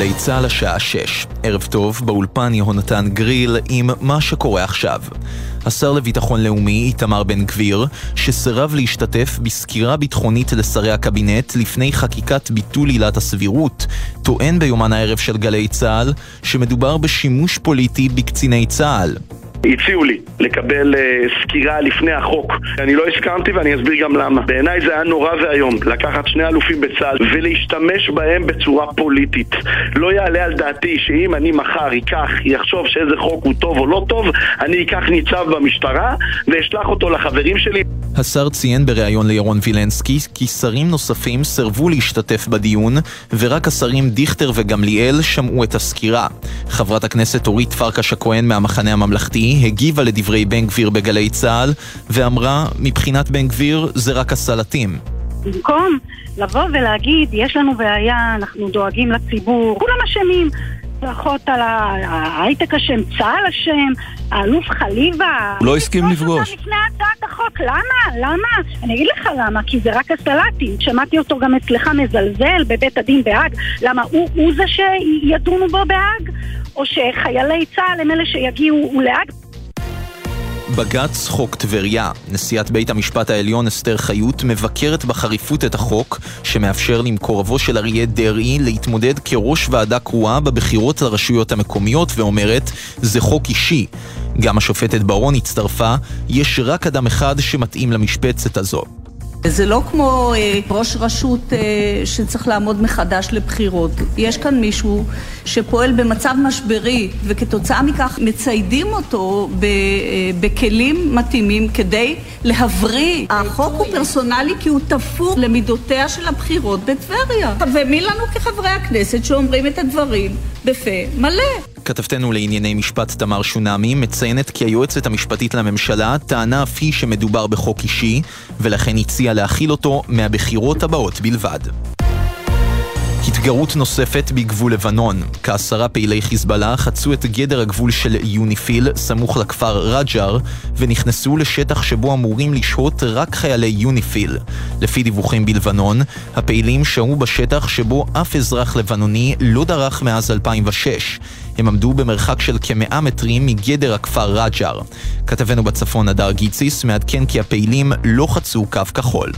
גלי צה"ל השעה 6. ערב טוב, באולפן יהונתן גריל עם מה שקורה עכשיו. השר לביטחון לאומי איתמר בן גביר, שסירב להשתתף בסקירה ביטחונית לשרי הקבינט לפני חקיקת ביטול עילת הסבירות, טוען ביומן הערב של גלי צה"ל שמדובר בשימוש פוליטי בקציני צה"ל. הציעו לי לקבל uh, סקירה לפני החוק. אני לא הסכמתי ואני אסביר גם למה. בעיניי זה היה נורא ואיום לקחת שני אלופים בצה"ל ולהשתמש בהם בצורה פוליטית. לא יעלה על דעתי שאם אני מחר אקח, יחשוב שאיזה חוק הוא טוב או לא טוב, אני אקח ניצב במשטרה ואשלח אותו לחברים שלי. השר ציין בריאיון לירון וילנסקי כי שרים נוספים סירבו להשתתף בדיון ורק השרים דיכטר וגמליאל שמעו את הסקירה. חברת הכנסת אורית פרקש הכהן מהמחנה הממלכתי הגיבה לדברי בן גביר בגלי צה"ל ואמרה, מבחינת בן גביר זה רק הסלטים. במקום לבוא ולהגיד, יש לנו בעיה, אנחנו דואגים לציבור, כולם אשמים. ברכות על ההייטק אשם, צה"ל אשם, האלוף חליבה. הוא לא הסכים לפגוש. לפני הצעת החוק, למה? למה? אני אגיד לך למה, כי זה רק הסלטים. שמעתי אותו גם אצלך מזלזל בבית הדין בהאג. למה, הוא, הוא זה שידונו בו בהאג? או שחיילי צה"ל הם אלה שיגיעו להאג? בג"ץ חוק טבריה. נשיאת בית המשפט העליון אסתר חיות מבקרת בחריפות את החוק שמאפשר למקורבו של אריה דרעי להתמודד כראש ועדה קרואה בבחירות לרשויות המקומיות ואומרת זה חוק אישי. גם השופטת ברון הצטרפה, יש רק אדם אחד שמתאים למשבצת הזו. זה לא כמו אה, ראש רשות אה, שצריך לעמוד מחדש לבחירות. יש כאן מישהו שפועל במצב משברי, וכתוצאה מכך מציידים אותו ב, אה, בכלים מתאימים כדי להבריא. החוק הוא פרסונלי כי הוא תפור למידותיה של הבחירות בטבריה. ומי לנו כחברי הכנסת שאומרים את הדברים בפה מלא? כתבתנו לענייני משפט תמר שונמי מציינת כי היועצת המשפטית לממשלה טענה אף היא שמדובר בחוק אישי, ולכן הציעה להכיל אותו מהבחירות הבאות בלבד. התגרות נוספת בגבול לבנון. כעשרה פעילי חיזבאללה חצו את גדר הגבול של יוניפיל, סמוך לכפר רג'ר, ונכנסו לשטח שבו אמורים לשהות רק חיילי יוניפיל. לפי דיווחים בלבנון, הפעילים שהו בשטח שבו אף אזרח לבנוני לא דרך מאז 2006. הם עמדו במרחק של כמאה מטרים מגדר הכפר רג'ר. כתבנו בצפון הדר גיציס מעדכן כי הפעילים לא חצו קו כחול.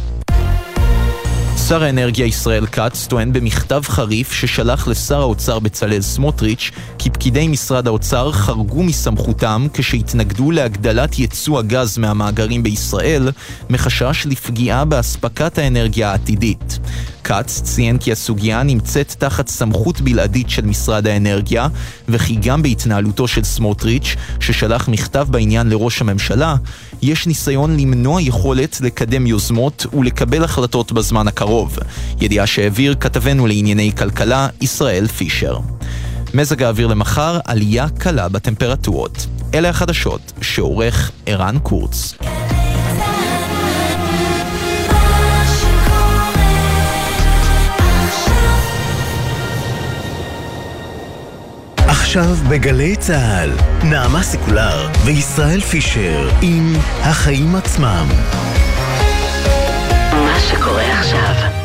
שר האנרגיה ישראל כץ טוען במכתב חריף ששלח לשר האוצר בצלאל סמוטריץ' כי פקידי משרד האוצר חרגו מסמכותם כשהתנגדו להגדלת ייצוא הגז מהמאגרים בישראל מחשש לפגיעה באספקת האנרגיה העתידית. כץ ציין כי הסוגיה נמצאת תחת סמכות בלעדית של משרד האנרגיה, וכי גם בהתנהלותו של סמוטריץ', ששלח מכתב בעניין לראש הממשלה, יש ניסיון למנוע יכולת לקדם יוזמות ולקבל החלטות בזמן הקרוב. ידיעה שהעביר כתבנו לענייני כלכלה, ישראל פישר. מזג האוויר למחר, עלייה קלה בטמפרטורות. אלה החדשות שעורך ערן קורץ. עכשיו בגלי צה"ל, נעמה סיקולר וישראל פישר עם החיים עצמם. מה שקורה עכשיו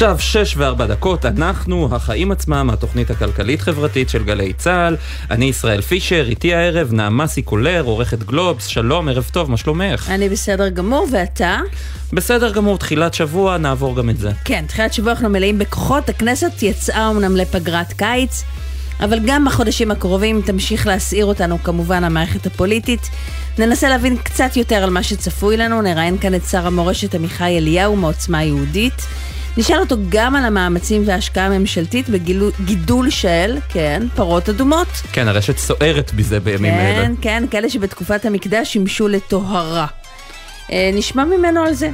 עכשיו שש וארבע דקות, אנחנו, החיים עצמם, התוכנית הכלכלית-חברתית של גלי צה"ל. אני ישראל פישר, איתי הערב נעמה סיקולר, עורכת גלובס, שלום, ערב טוב, מה שלומך? אני בסדר גמור, ואתה? בסדר גמור, תחילת שבוע, נעבור גם את זה. כן, תחילת שבוע אנחנו מלאים בכוחות, הכנסת יצאה אמנם לפגרת קיץ. אבל גם בחודשים הקרובים תמשיך להסעיר אותנו כמובן המערכת הפוליטית. ננסה להבין קצת יותר על מה שצפוי לנו, נראיין כאן את שר המורשת עמיחי אליהו מעוצמה יהודית. נשאל אותו גם על המאמצים וההשקעה הממשלתית בגידול של, כן, פרות אדומות. כן, הרשת סוערת בזה בימים כן, אלה. כן, כן, כאלה שבתקופת המקדש שימשו לטהרה. אה, נשמע ממנו על זה.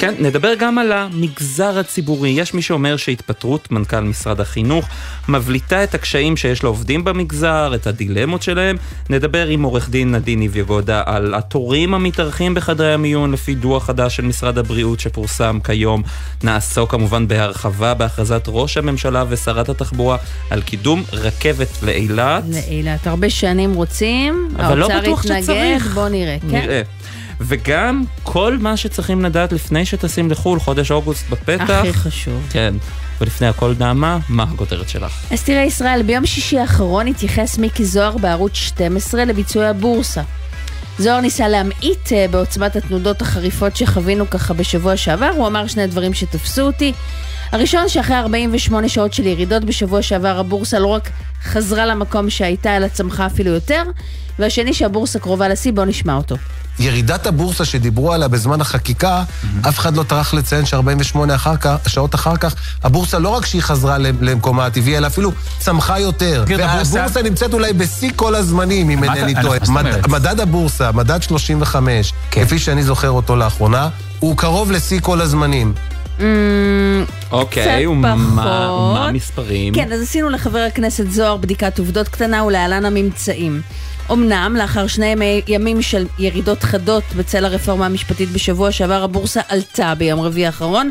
כן, נדבר גם על המגזר הציבורי. יש מי שאומר שהתפטרות מנכ"ל משרד החינוך מבליטה את הקשיים שיש לעובדים במגזר, את הדילמות שלהם. נדבר עם עורך דין נדין יגודה על התורים המתארחים בחדרי המיון לפי דוח חדש של משרד הבריאות שפורסם כיום. נעסוק כמובן בהרחבה בהכרזת ראש הממשלה ושרת התחבורה על קידום רכבת לאילת. לאילת, הרבה שנים רוצים, אבל לא האוצר בטוח התנגד. בוא נראה, כן? וגם כל מה שצריכים לדעת לפני שטסים לחו"ל, חודש אוגוסט בפתח. הכי חשוב. כן. ולפני הכל, נעמה, מה הכותרת שלך? אז תראה ישראל, ביום שישי האחרון התייחס מיקי זוהר בערוץ 12 לביצועי הבורסה. זוהר ניסה להמעיט אה, בעוצמת התנודות החריפות שחווינו ככה בשבוע שעבר, הוא אמר שני דברים שתפסו אותי. הראשון, שאחרי 48 שעות של ירידות בשבוע שעבר, הבורסה לא רק חזרה למקום שהייתה, אלא צמחה אפילו יותר. והשני, שהבורסה קרובה לשיא, בואו נשמע אותו. ירידת הבורסה שדיברו עליה בזמן החקיקה, אף אחד לא טרח לציין ש-48 אחר כך, שעות אחר כך, הבורסה לא רק שהיא חזרה למקומה הטבעי, אלא אפילו צמחה יותר. הבורסה- והבורסה נמצאת אולי בשיא כל הזמנים, אם אינני טועה. מדד הבורסה, מדד 35, כן. כפי שאני זוכר אותו לאחרונה, הוא קרוב לשיא כל הזמנים. אוקיי, ומה פחות. ומה המספרים? כן, אז עשינו לחבר הכנסת זוהר בדיקת עובדות קטנה ולהלן הממצאים. אמנם, לאחר שני ימי, ימים של ירידות חדות בצל הרפורמה המשפטית בשבוע שעבר, הבורסה עלתה ביום רביעי האחרון,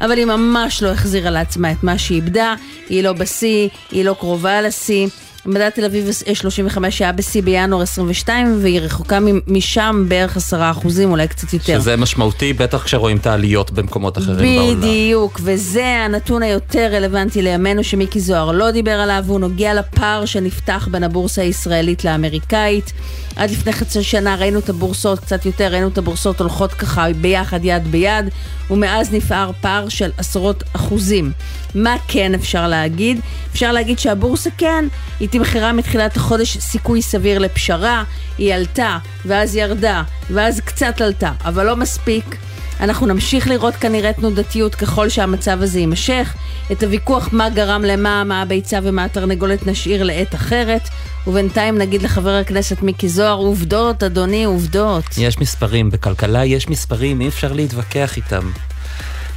אבל היא ממש לא החזירה לעצמה את מה שהיא איבדה, היא לא בשיא, היא לא קרובה לשיא. מדד תל אביב 35 היה בשיא בינואר 22, והיא רחוקה משם בערך 10 אחוזים, אולי קצת יותר. שזה משמעותי, בטח כשרואים את העליות במקומות אחרים בעולם. בדיוק, וזה הנתון היותר רלוונטי לימינו שמיקי זוהר לא דיבר עליו, והוא נוגע לפער שנפתח בין הבורסה הישראלית לאמריקאית. עד לפני חצי שנה ראינו את הבורסות קצת יותר, ראינו את הבורסות הולכות ככה ביחד, יד ביד, ומאז נפער פער של עשרות אחוזים. מה כן אפשר להגיד? אפשר להגיד שהבורסה כן, היא תמחרה מתחילת החודש סיכוי סביר לפשרה, היא עלתה, ואז ירדה, ואז קצת עלתה, אבל לא מספיק. אנחנו נמשיך לראות כנראה תנודתיות ככל שהמצב הזה יימשך. את הוויכוח מה גרם למה, מה הביצה ומה התרנגולת נשאיר לעת אחרת. ובינתיים נגיד לחבר הכנסת מיקי זוהר, עובדות, אדוני, עובדות. יש מספרים, בכלכלה יש מספרים, אי אפשר להתווכח איתם.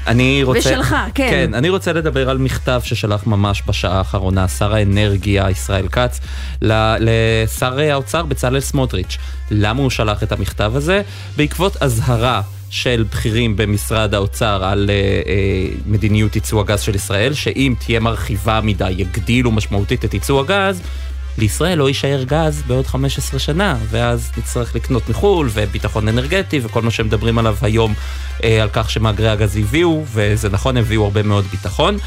אני רוצה... ושלך, כן. כן, אני רוצה לדבר על מכתב ששלח ממש בשעה האחרונה שר האנרגיה ישראל כץ לשר האוצר בצלאל סמוטריץ'. למה הוא שלח את המכתב הזה? בעקבות אזהרה של בכירים במשרד האוצר על אה, אה, מדיניות ייצוא הגז של ישראל, שאם תהיה מרחיבה מדי, יגדילו משמעותית את ייצוא הגז, לישראל לא יישאר גז בעוד 15 שנה, ואז נצטרך לקנות מחו"ל, וביטחון אנרגטי, וכל מה שמדברים עליו היום אה, על כך שמאגרי הגז הביאו, וזה נכון, הביאו הרבה מאוד ביטחון.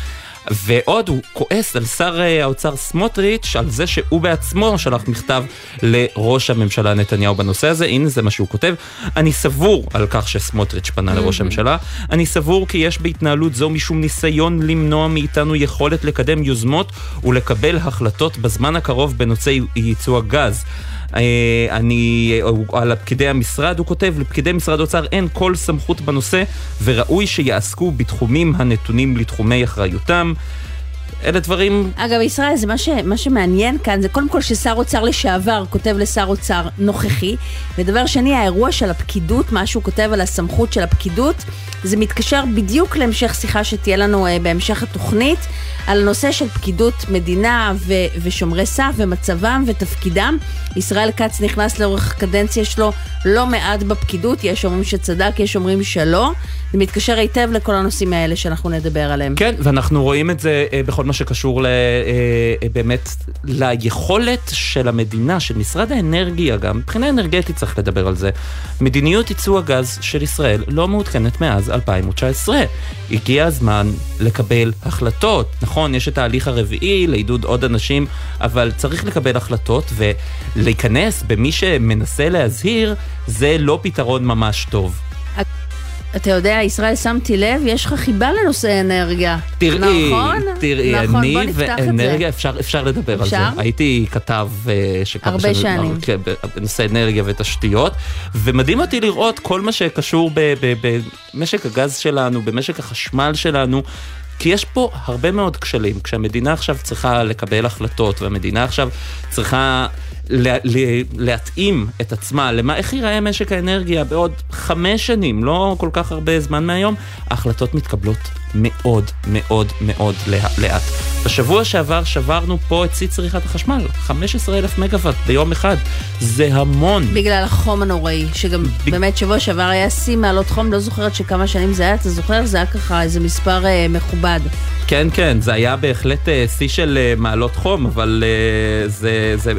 ועוד הוא כועס על שר אה, האוצר סמוטריץ' על זה שהוא בעצמו שלח מכתב לראש הממשלה נתניהו בנושא הזה, הנה זה מה שהוא כותב. אני סבור על כך שסמוטריץ' פנה לראש הממשלה, אני סבור כי יש בהתנהלות זו משום ניסיון למנוע מאיתנו יכולת לקדם יוזמות ולקבל החלטות בזמן הקרוב בנושא ייצוא הגז. אה, אני, אה, על פקידי המשרד, הוא כותב, לפקידי משרד האוצר אין כל סמכות בנושא וראוי שיעסקו בתחומים הנתונים לתחומי אחריותם. אלה דברים אגב, ישראל, זה מה, ש, מה שמעניין כאן, זה קודם כל ששר אוצר לשעבר כותב לשר אוצר נוכחי, ודבר שני, האירוע של הפקידות, מה שהוא כותב על הסמכות של הפקידות, זה מתקשר בדיוק להמשך שיחה שתהיה לנו uh, בהמשך התוכנית, על הנושא של פקידות מדינה ו- ושומרי סף ומצבם ותפקידם. ישראל כץ נכנס לאורך הקדנציה שלו לא מעט בפקידות, יש אומרים שצדק, יש אומרים שלא. זה מתקשר היטב לכל הנושאים האלה שאנחנו נדבר עליהם. כן, ואנחנו רואים את זה אה, בכל מה שקשור ל, אה, אה, באמת ליכולת של המדינה, של משרד האנרגיה גם, מבחינה אנרגטית צריך לדבר על זה. מדיניות ייצוא הגז של ישראל לא מעודכנת מאז 2019. הגיע הזמן לקבל החלטות. נכון, יש את ההליך הרביעי לעידוד עוד אנשים, אבל צריך לקבל החלטות ולהיכנס במי שמנסה להזהיר, זה לא פתרון ממש טוב. אתה יודע, ישראל, שמתי לב, יש לך חיבה לנושא אנרגיה. תראי, נכון? תראי, נכון, אני. ואנרגיה, אפשר, אפשר לדבר אפשר? על זה. הייתי כתב אה, שכמה הרבה שנים. כן, בנושא אנרגיה ותשתיות, ומדהים אותי לראות כל מה שקשור במשק הגז שלנו, במשק החשמל שלנו. כי יש פה הרבה מאוד כשלים. כשהמדינה עכשיו צריכה לקבל החלטות, והמדינה עכשיו צריכה לה, לה, להתאים את עצמה למה, איך ייראה משק האנרגיה בעוד חמש שנים, לא כל כך הרבה זמן מהיום, ההחלטות מתקבלות מאוד מאוד מאוד לאט. בשבוע שעבר שברנו פה את שיא צריכת החשמל, 15 אלף מגוואט ביום אחד, זה המון. בגלל החום הנוראי, שגם ב... באמת שבוע שעבר היה שיא מעלות חום, לא זוכרת שכמה שנים זה היה, אתה זוכר? זה היה ככה איזה מספר אה, מכובד. כן, כן, זה היה בהחלט אה, שיא של אה, מעלות חום, אבל אה, זה, זה...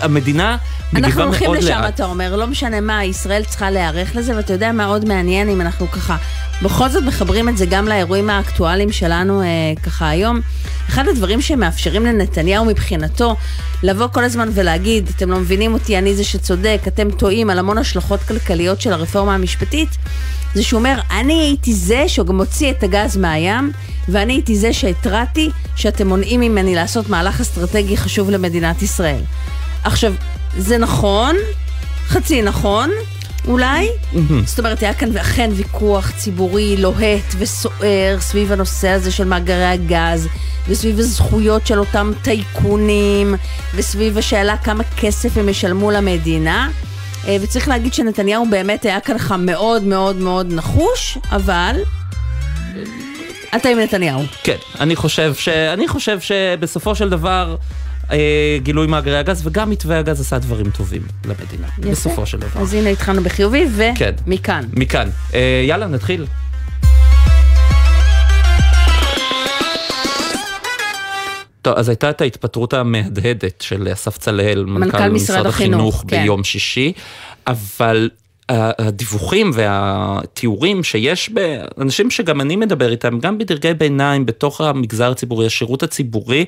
המדינה מגיבה מאוד לאט. אנחנו הולכים לשם, אתה אומר, לא משנה מה, ישראל צריכה להיערך לזה, ואתה יודע מה עוד מעניין אם אנחנו ככה בכל זאת מחברים את זה גם לאירועים האקטואליים שלנו אה, ככה היום. אחד הדברים שמאפשרים לנתניהו מבחינתו לבוא כל הזמן ולהגיד, אתם לא מבינים אותי, אני זה שצודק, אתם טועים על המון השלכות כלכליות של הרפורמה המשפטית, זה שהוא אומר, אני הייתי זה שגם מוציא את הגז מהים, ואני הייתי זה שהתרעתי שאתם מונעים ממני לעשות מהלך אסטרטגי חשוב למדינת ישראל. עכשיו, זה נכון, חצי נכון, אולי? זאת אומרת, היה כאן אכן ויכוח ציבורי לוהט וסוער סביב הנושא הזה של מאגרי הגז, וסביב הזכויות של אותם טייקונים, וסביב השאלה כמה כסף הם ישלמו למדינה. אה, וצריך להגיד שנתניהו באמת היה ככה מאוד מאוד מאוד נחוש, אבל... אתה עם נתניהו. כן, אני חושב, ש... אני חושב שבסופו של דבר... אה, גילוי מאגרי הגז, וגם מתווה הגז עשה דברים טובים למדינה, יפה. בסופו של דבר. אז הנה התחלנו בחיובי, ומכאן. כן, מכאן. אה, יאללה, נתחיל. טוב, אז הייתה את ההתפטרות המהדהדת של אסף צלאל, מנכ"ל, מנכ"ל משרד החינוך, החינוך כן. ביום שישי, אבל הדיווחים והתיאורים שיש באנשים שגם אני מדבר איתם, גם בדרגי ביניים בתוך המגזר הציבורי, השירות הציבורי,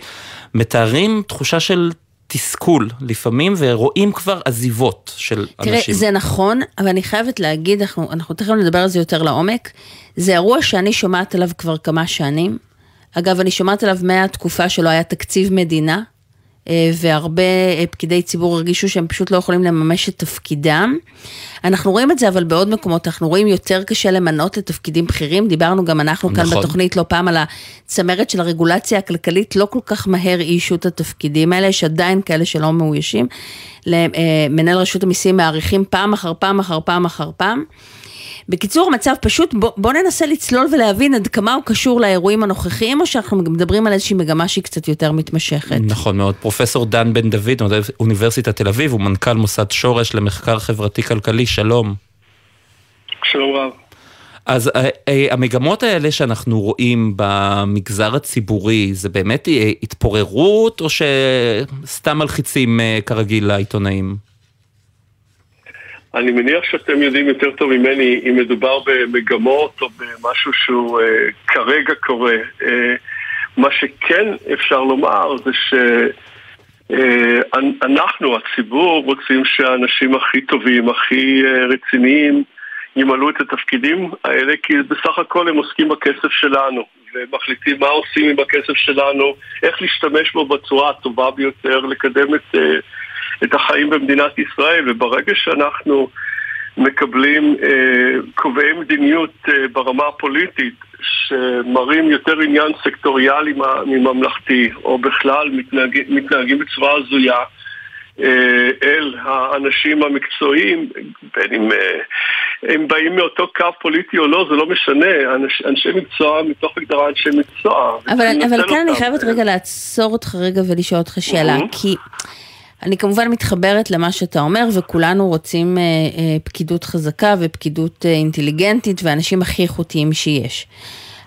מתארים תחושה של תסכול לפעמים, ורואים כבר עזיבות של תראה, אנשים. תראה, זה נכון, אבל אני חייבת להגיד, אנחנו, אנחנו תכף נדבר על זה יותר לעומק, זה אירוע שאני שומעת עליו כבר כמה שנים. אגב, אני שומעת עליו מהתקופה שלא היה תקציב מדינה, והרבה אה, פקידי ציבור הרגישו שהם פשוט לא יכולים לממש את תפקידם. אנחנו רואים את זה אבל בעוד מקומות, אנחנו רואים יותר קשה למנות לתפקידים בכירים, דיברנו גם אנחנו כאן נכון. בתוכנית לא פעם על הצמרת של הרגולציה הכלכלית, לא כל כך מהר איישו את התפקידים האלה, יש עדיין כאלה שלא מאוישים. למנהל רשות המיסים מעריכים פעם אחר פעם אחר פעם אחר פעם. בקיצור, המצב פשוט, בוא, בוא ננסה לצלול ולהבין עד כמה הוא קשור לאירועים הנוכחיים, או שאנחנו מדברים על איזושהי מגמה שהיא קצת יותר מתמשכת. נכון מאוד. פרופסור דן בן דוד, אוניברסיטת תל אביב, הוא מנכ"ל מוסד שורש למחקר חברתי-כלכלי, שלום. שלום רב. אז אה, אה, המגמות האלה שאנחנו רואים במגזר הציבורי, זה באמת אה, התפוררות או שסתם מלחיצים כרגיל לעיתונאים? אני מניח שאתם יודעים יותר טוב ממני אם מדובר במגמות או במשהו שהוא uh, כרגע קורה. Uh, מה שכן אפשר לומר זה שאנחנו, uh, הציבור, רוצים שהאנשים הכי טובים, הכי uh, רציניים, ימלאו את התפקידים האלה, כי בסך הכל הם עוסקים בכסף שלנו, ומחליטים מה עושים עם הכסף שלנו, איך להשתמש בו בצורה הטובה ביותר, לקדם את... Uh, את החיים במדינת ישראל, וברגע שאנחנו מקבלים אה, קובעי מדיניות אה, ברמה הפוליטית שמראים יותר עניין סקטוריאלי מממלכתי, או בכלל מתנהג, מתנהגים בצורה הזויה אה, אל האנשים המקצועיים, בין אם אה, הם באים מאותו קו פוליטי או לא, זה לא משנה, אנש, אנשי מקצוע מתוך הגדרה אנשי מקצוע. אבל, אבל כאן אני חייבת רגע לעצור אותך רגע ולשאול אותך שאלה, כי... אני כמובן מתחברת למה שאתה אומר, וכולנו רוצים אה, אה, פקידות חזקה ופקידות אה, אינטליגנטית ואנשים הכי איכותיים שיש.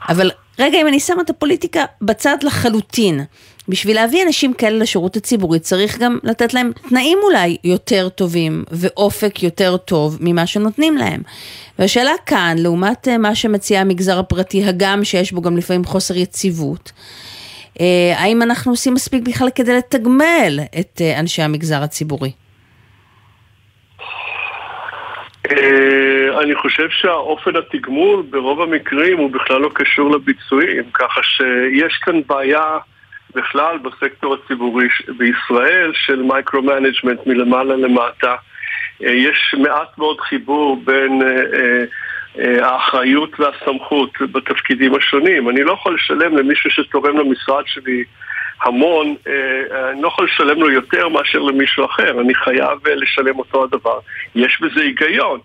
אבל רגע, אם אני שמה את הפוליטיקה בצד לחלוטין, בשביל להביא אנשים כאלה לשירות הציבורי צריך גם לתת להם תנאים אולי יותר טובים ואופק יותר טוב ממה שנותנים להם. והשאלה כאן, לעומת אה, מה שמציע המגזר הפרטי, הגם שיש בו גם לפעמים חוסר יציבות, האם אנחנו עושים מספיק בכלל כדי לתגמל את אה, אנשי המגזר הציבורי? אה, אני חושב שהאופן התגמול ברוב המקרים הוא בכלל לא קשור לביצועים, ככה שיש כאן בעיה בכלל בסקטור הציבורי בישראל של micro-management מלמעלה למטה. יש מעט מאוד חיבור בין אה, האחריות והסמכות בתפקידים השונים. אני לא יכול לשלם למישהו שתורם למשרד שלי המון, אה, אני לא יכול לשלם לו יותר מאשר למישהו אחר, אני חייב אה, לשלם אותו הדבר. יש בזה היגיון.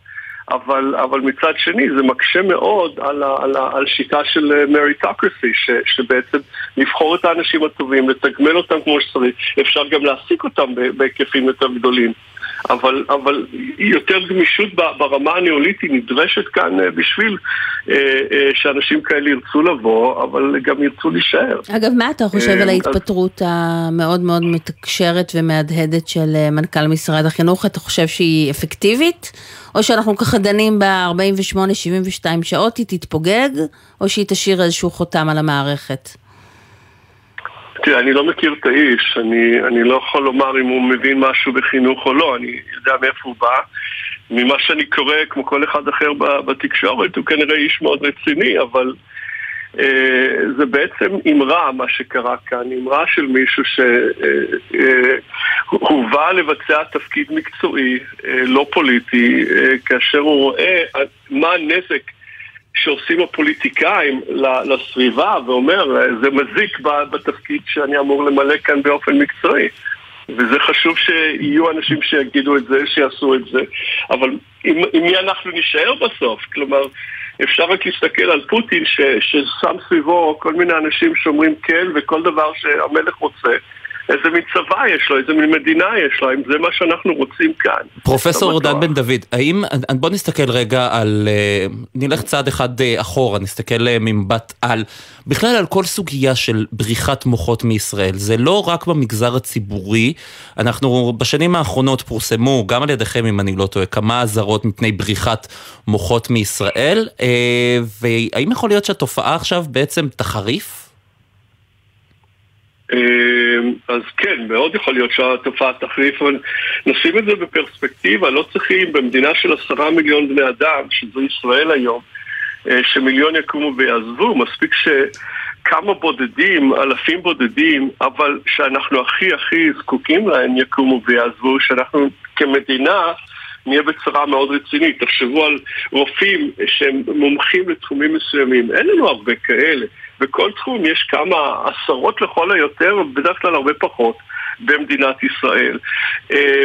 אבל, אבל מצד שני זה מקשה מאוד על, ה, על, ה, על שיטה של מריטוקרסי, שבעצם לבחור את האנשים הטובים, לתגמל אותם כמו שצריך, אפשר גם להעסיק אותם בהיקפים יותר גדולים. אבל, אבל יותר גמישות ברמה הניהולית היא נדרשת כאן אה, בשביל אה, אה, שאנשים כאלה ירצו לבוא, אבל גם ירצו להישאר. אגב, מה אתה חושב על ההתפטרות המאוד מאוד מתקשרת ומהדהדת של מנכ"ל משרד החינוך? אתה חושב שהיא אפקטיבית? או שאנחנו ככה דנים ב-48-72 שעות, היא תתפוגג, או שהיא תשאיר איזשהו חותם על המערכת? תראה, אני לא מכיר את האיש, אני, אני לא יכול לומר אם הוא מבין משהו בחינוך או לא, אני יודע מאיפה הוא בא. ממה שאני קורא, כמו כל אחד אחר בתקשורת, הוא כנראה איש מאוד רציני, אבל אה, זה בעצם אמרה, מה שקרה כאן, אמרה של מישהו שהובא אה, אה, לבצע תפקיד מקצועי, אה, לא פוליטי, אה, כאשר הוא רואה מה הנזק שעושים הפוליטיקאים לסביבה ואומר, זה מזיק בתפקיד שאני אמור למלא כאן באופן מקצועי. וזה חשוב שיהיו אנשים שיגידו את זה, שיעשו את זה. אבל עם, עם מי אנחנו נישאר בסוף? כלומר, אפשר רק להסתכל על פוטין ש, ששם סביבו כל מיני אנשים שאומרים כן וכל דבר שהמלך רוצה. איזה מין צבא יש לו, איזה מין מדינה יש לו, האם זה מה שאנחנו רוצים כאן. פרופסור דן בן דוד, האם, בוא נסתכל רגע על, אה, נלך צעד אחד אה, אחורה, נסתכל אה, ממבט על, בכלל על כל סוגיה של בריחת מוחות מישראל, זה לא רק במגזר הציבורי, אנחנו בשנים האחרונות פורסמו, גם על ידיכם אם אני לא טועה, כמה אזהרות מפני בריחת מוחות מישראל, והאם יכול להיות שהתופעה עכשיו בעצם תחריף? אמ, אז כן, מאוד יכול להיות שהתופעה תחריף, אבל נשים את זה בפרספקטיבה, לא צריכים במדינה של עשרה מיליון בני אדם, שזו ישראל היום, אה, שמיליון יקומו ויעזבו, מספיק שכמה בודדים, אלפים בודדים, אבל שאנחנו הכי הכי זקוקים להם יקומו ויעזבו, שאנחנו כמדינה נהיה בצרה מאוד רצינית. תחשבו על רופאים שהם מומחים לתחומים מסוימים, אין לנו הרבה כאלה. בכל תחום יש כמה עשרות לכל היותר, בדרך כלל הרבה פחות. במדינת ישראל. אה,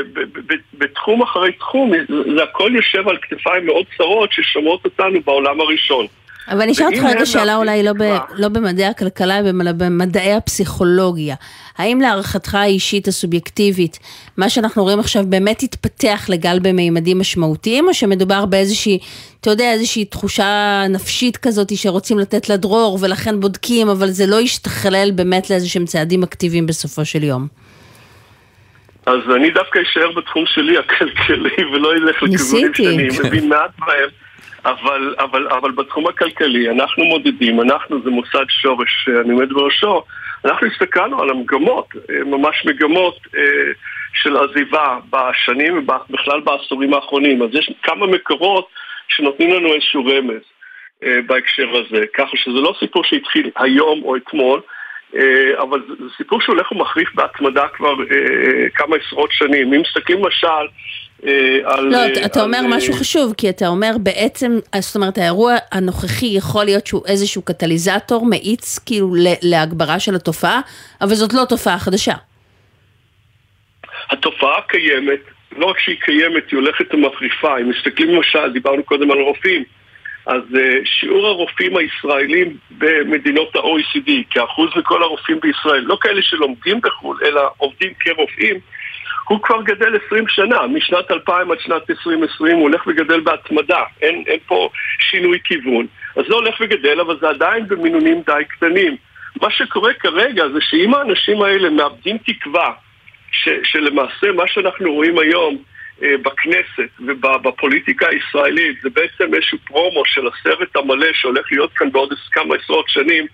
בתחום אחרי תחום, זה הכל יושב על כתפיים מאוד צרות ששומעות אותנו בעולם הראשון. אבל אני אשאל אותך רגע שאלה אולי לא, ב, לא במדעי הכלכלה, אלא במדעי הפסיכולוגיה. האם להערכתך האישית הסובייקטיבית, מה שאנחנו רואים עכשיו באמת התפתח לגל במימדים משמעותיים, או שמדובר באיזושהי, אתה יודע, איזושהי תחושה נפשית כזאת שרוצים לתת לה דרור ולכן בודקים, אבל זה לא ישתכלל באמת לאיזשהם צעדים אקטיביים בסופו של יום? אז אני דווקא אשאר בתחום שלי הכלכלי ולא אלך לכיוונים שאני מבין מעט בהם. אבל, אבל, אבל בתחום הכלכלי אנחנו מודדים, אנחנו זה מוסד שורש שאני עומד בראשו, אנחנו הסתכלנו על המגמות, אה, ממש מגמות אה, של עזיבה בשנים ובכלל בעשורים האחרונים. אז יש כמה מקורות שנותנים לנו איזשהו רמז אה, בהקשר הזה, ככה שזה לא סיפור שהתחיל היום או אתמול, אבל זה סיפור שהולך ומחריף בהתמדה כבר כמה עשרות שנים. אם מסתכלים למשל אה, על... לא, אתה, אתה אומר אה, משהו חשוב, כי אתה אומר בעצם, זאת אומרת, האירוע הנוכחי יכול להיות שהוא איזשהו קטליזטור, מאיץ כאילו להגברה של התופעה, אבל זאת לא תופעה חדשה. התופעה קיימת, לא רק שהיא קיימת, היא הולכת ומחריפה. אם מסתכלים למשל, דיברנו קודם על רופאים, אז uh, שיעור הרופאים הישראלים במדינות ה-OECD, כאחוז מכל הרופאים בישראל, לא כאלה שלומדים בחו"ל, אלא עובדים כרופאים, הוא כבר גדל 20 שנה, משנת 2000 עד שנת 2020 הוא הולך וגדל בהתמדה, אין, אין פה שינוי כיוון. אז זה הולך וגדל, אבל זה עדיין במינונים די קטנים. מה שקורה כרגע זה שאם האנשים האלה מאבדים תקווה, ש, שלמעשה מה שאנחנו רואים היום אה, בכנסת ובפוליטיקה הישראלית זה בעצם איזשהו פרומו של הסרט המלא שהולך להיות כאן בעוד כמה עשרות שנים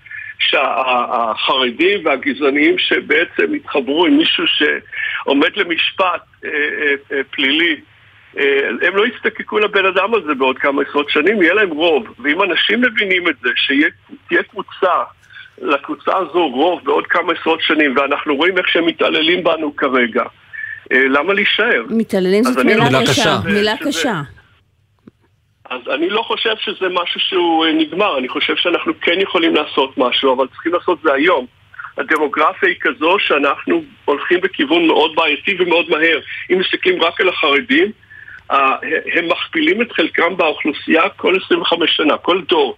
שהחרדים והגזעניים שבעצם התחברו עם מישהו שעומד למשפט אה, אה, אה, פלילי הם לא יצטקקו לבן אדם הזה בעוד כמה עשרות שנים, יהיה להם רוב. ואם אנשים מבינים את זה, שתהיה קבוצה, לקבוצה הזו רוב בעוד כמה עשרות שנים, ואנחנו רואים איך שהם מתעללים בנו כרגע, למה להישאר? מתעללים זאת מילה קשה. מילה קשה. אז אני לא חושב שזה משהו שהוא אה, נגמר, אני חושב שאנחנו כן יכולים לעשות משהו, אבל צריכים לעשות זה היום. הדמוגרפיה היא כזו שאנחנו הולכים בכיוון מאוד בעייתי ומאוד מהר. אם מסתכלים רק על החרדים, הם מכפילים את חלקם באוכלוסייה כל 25 שנה, כל דור.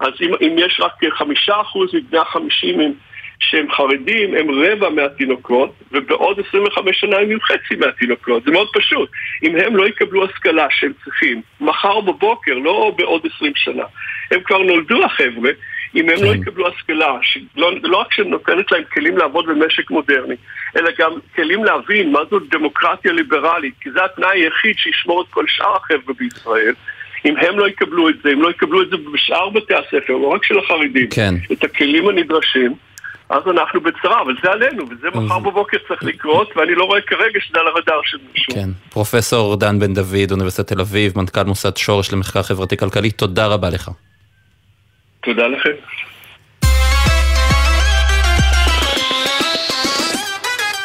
אז אם, אם יש רק חמישה אחוז מבני החמישים שהם חרדים, הם רבע מהתינוקות, ובעוד 25 שנה הם יהיו חצי מהתינוקות. זה מאוד פשוט. אם הם לא יקבלו השכלה שהם צריכים, מחר בבוקר, לא בעוד 20 שנה, הם כבר נולדו החבר'ה, אם הם לא כן. יקבלו השכלה, שלא, לא רק שנותנת להם כלים לעבוד במשק מודרני, אלא גם כלים להבין מה זו דמוקרטיה ליברלית, כי זה התנאי היחיד שישמור את כל שאר החבר'ה בישראל. אם הם לא יקבלו את זה, אם לא יקבלו את זה בשאר בתי הספר, לא רק של החרדים, כן. את הכלים הנדרשים, אז אנחנו בצרה, אבל זה עלינו, וזה מחר בבוקר צריך לקרות, ואני לא רואה כרגע שזה על הרדאר של מישהו. כן. פרופסור דן בן דוד, אוניברסיטת תל אביב, מנכ"ל מוסד שורש למחקר חברתי-כלכלי, תודה רבה לך. תודה לכם.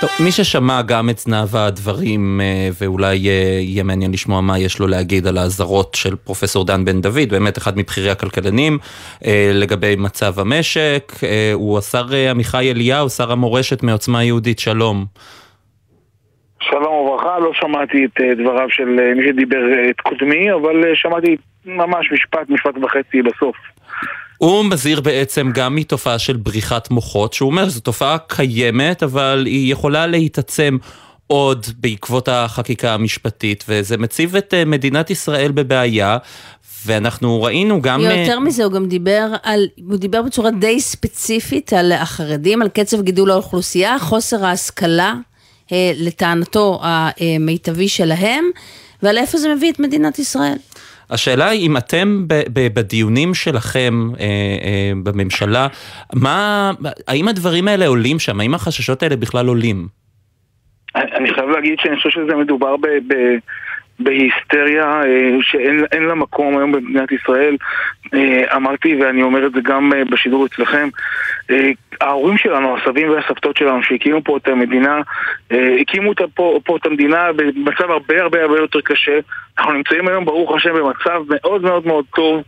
טוב, מי ששמע גם את זנב הדברים, אה, ואולי אה, יהיה מעניין לשמוע מה יש לו להגיד על האזהרות של פרופסור דן בן דוד, באמת אחד מבכירי הכלכלנים, אה, לגבי מצב המשק, הוא השר עמיחי אליהו, שר המורשת מעוצמה יהודית, שלום. שלום וברכה, לא שמעתי את דבריו של מי שדיבר את קודמי, אבל שמעתי ממש משפט, משפט וחצי בסוף. הוא מזהיר בעצם גם מתופעה של בריחת מוחות, שהוא אומר זו תופעה קיימת, אבל היא יכולה להתעצם עוד בעקבות החקיקה המשפטית, וזה מציב את אה, מדינת ישראל בבעיה. ואנחנו ראינו גם... יותר מזה, הוא גם דיבר על, הוא דיבר בצורה די ספציפית על החרדים, על קצב גידול האוכלוסייה, חוסר ההשכלה, אה, לטענתו המיטבי שלהם, ועל איפה זה מביא את מדינת ישראל. השאלה היא אם אתם בדיונים שלכם אה, אה, בממשלה, מה, האם הדברים האלה עולים שם? האם החששות האלה בכלל עולים? אני חייב להגיד שאני חושב שזה מדובר ב... ב... בהיסטריה אה, שאין לה מקום היום במדינת ישראל. אה, אמרתי ואני אומר את זה גם אה, בשידור אצלכם. ההורים שלנו, הסבים והסבתות שלנו שהקימו פה את המדינה, הקימו פה, פה את המדינה במצב הרבה הרבה הרבה יותר קשה. אנחנו נמצאים היום ברוך השם במצב מאוד מאוד מאוד טוב.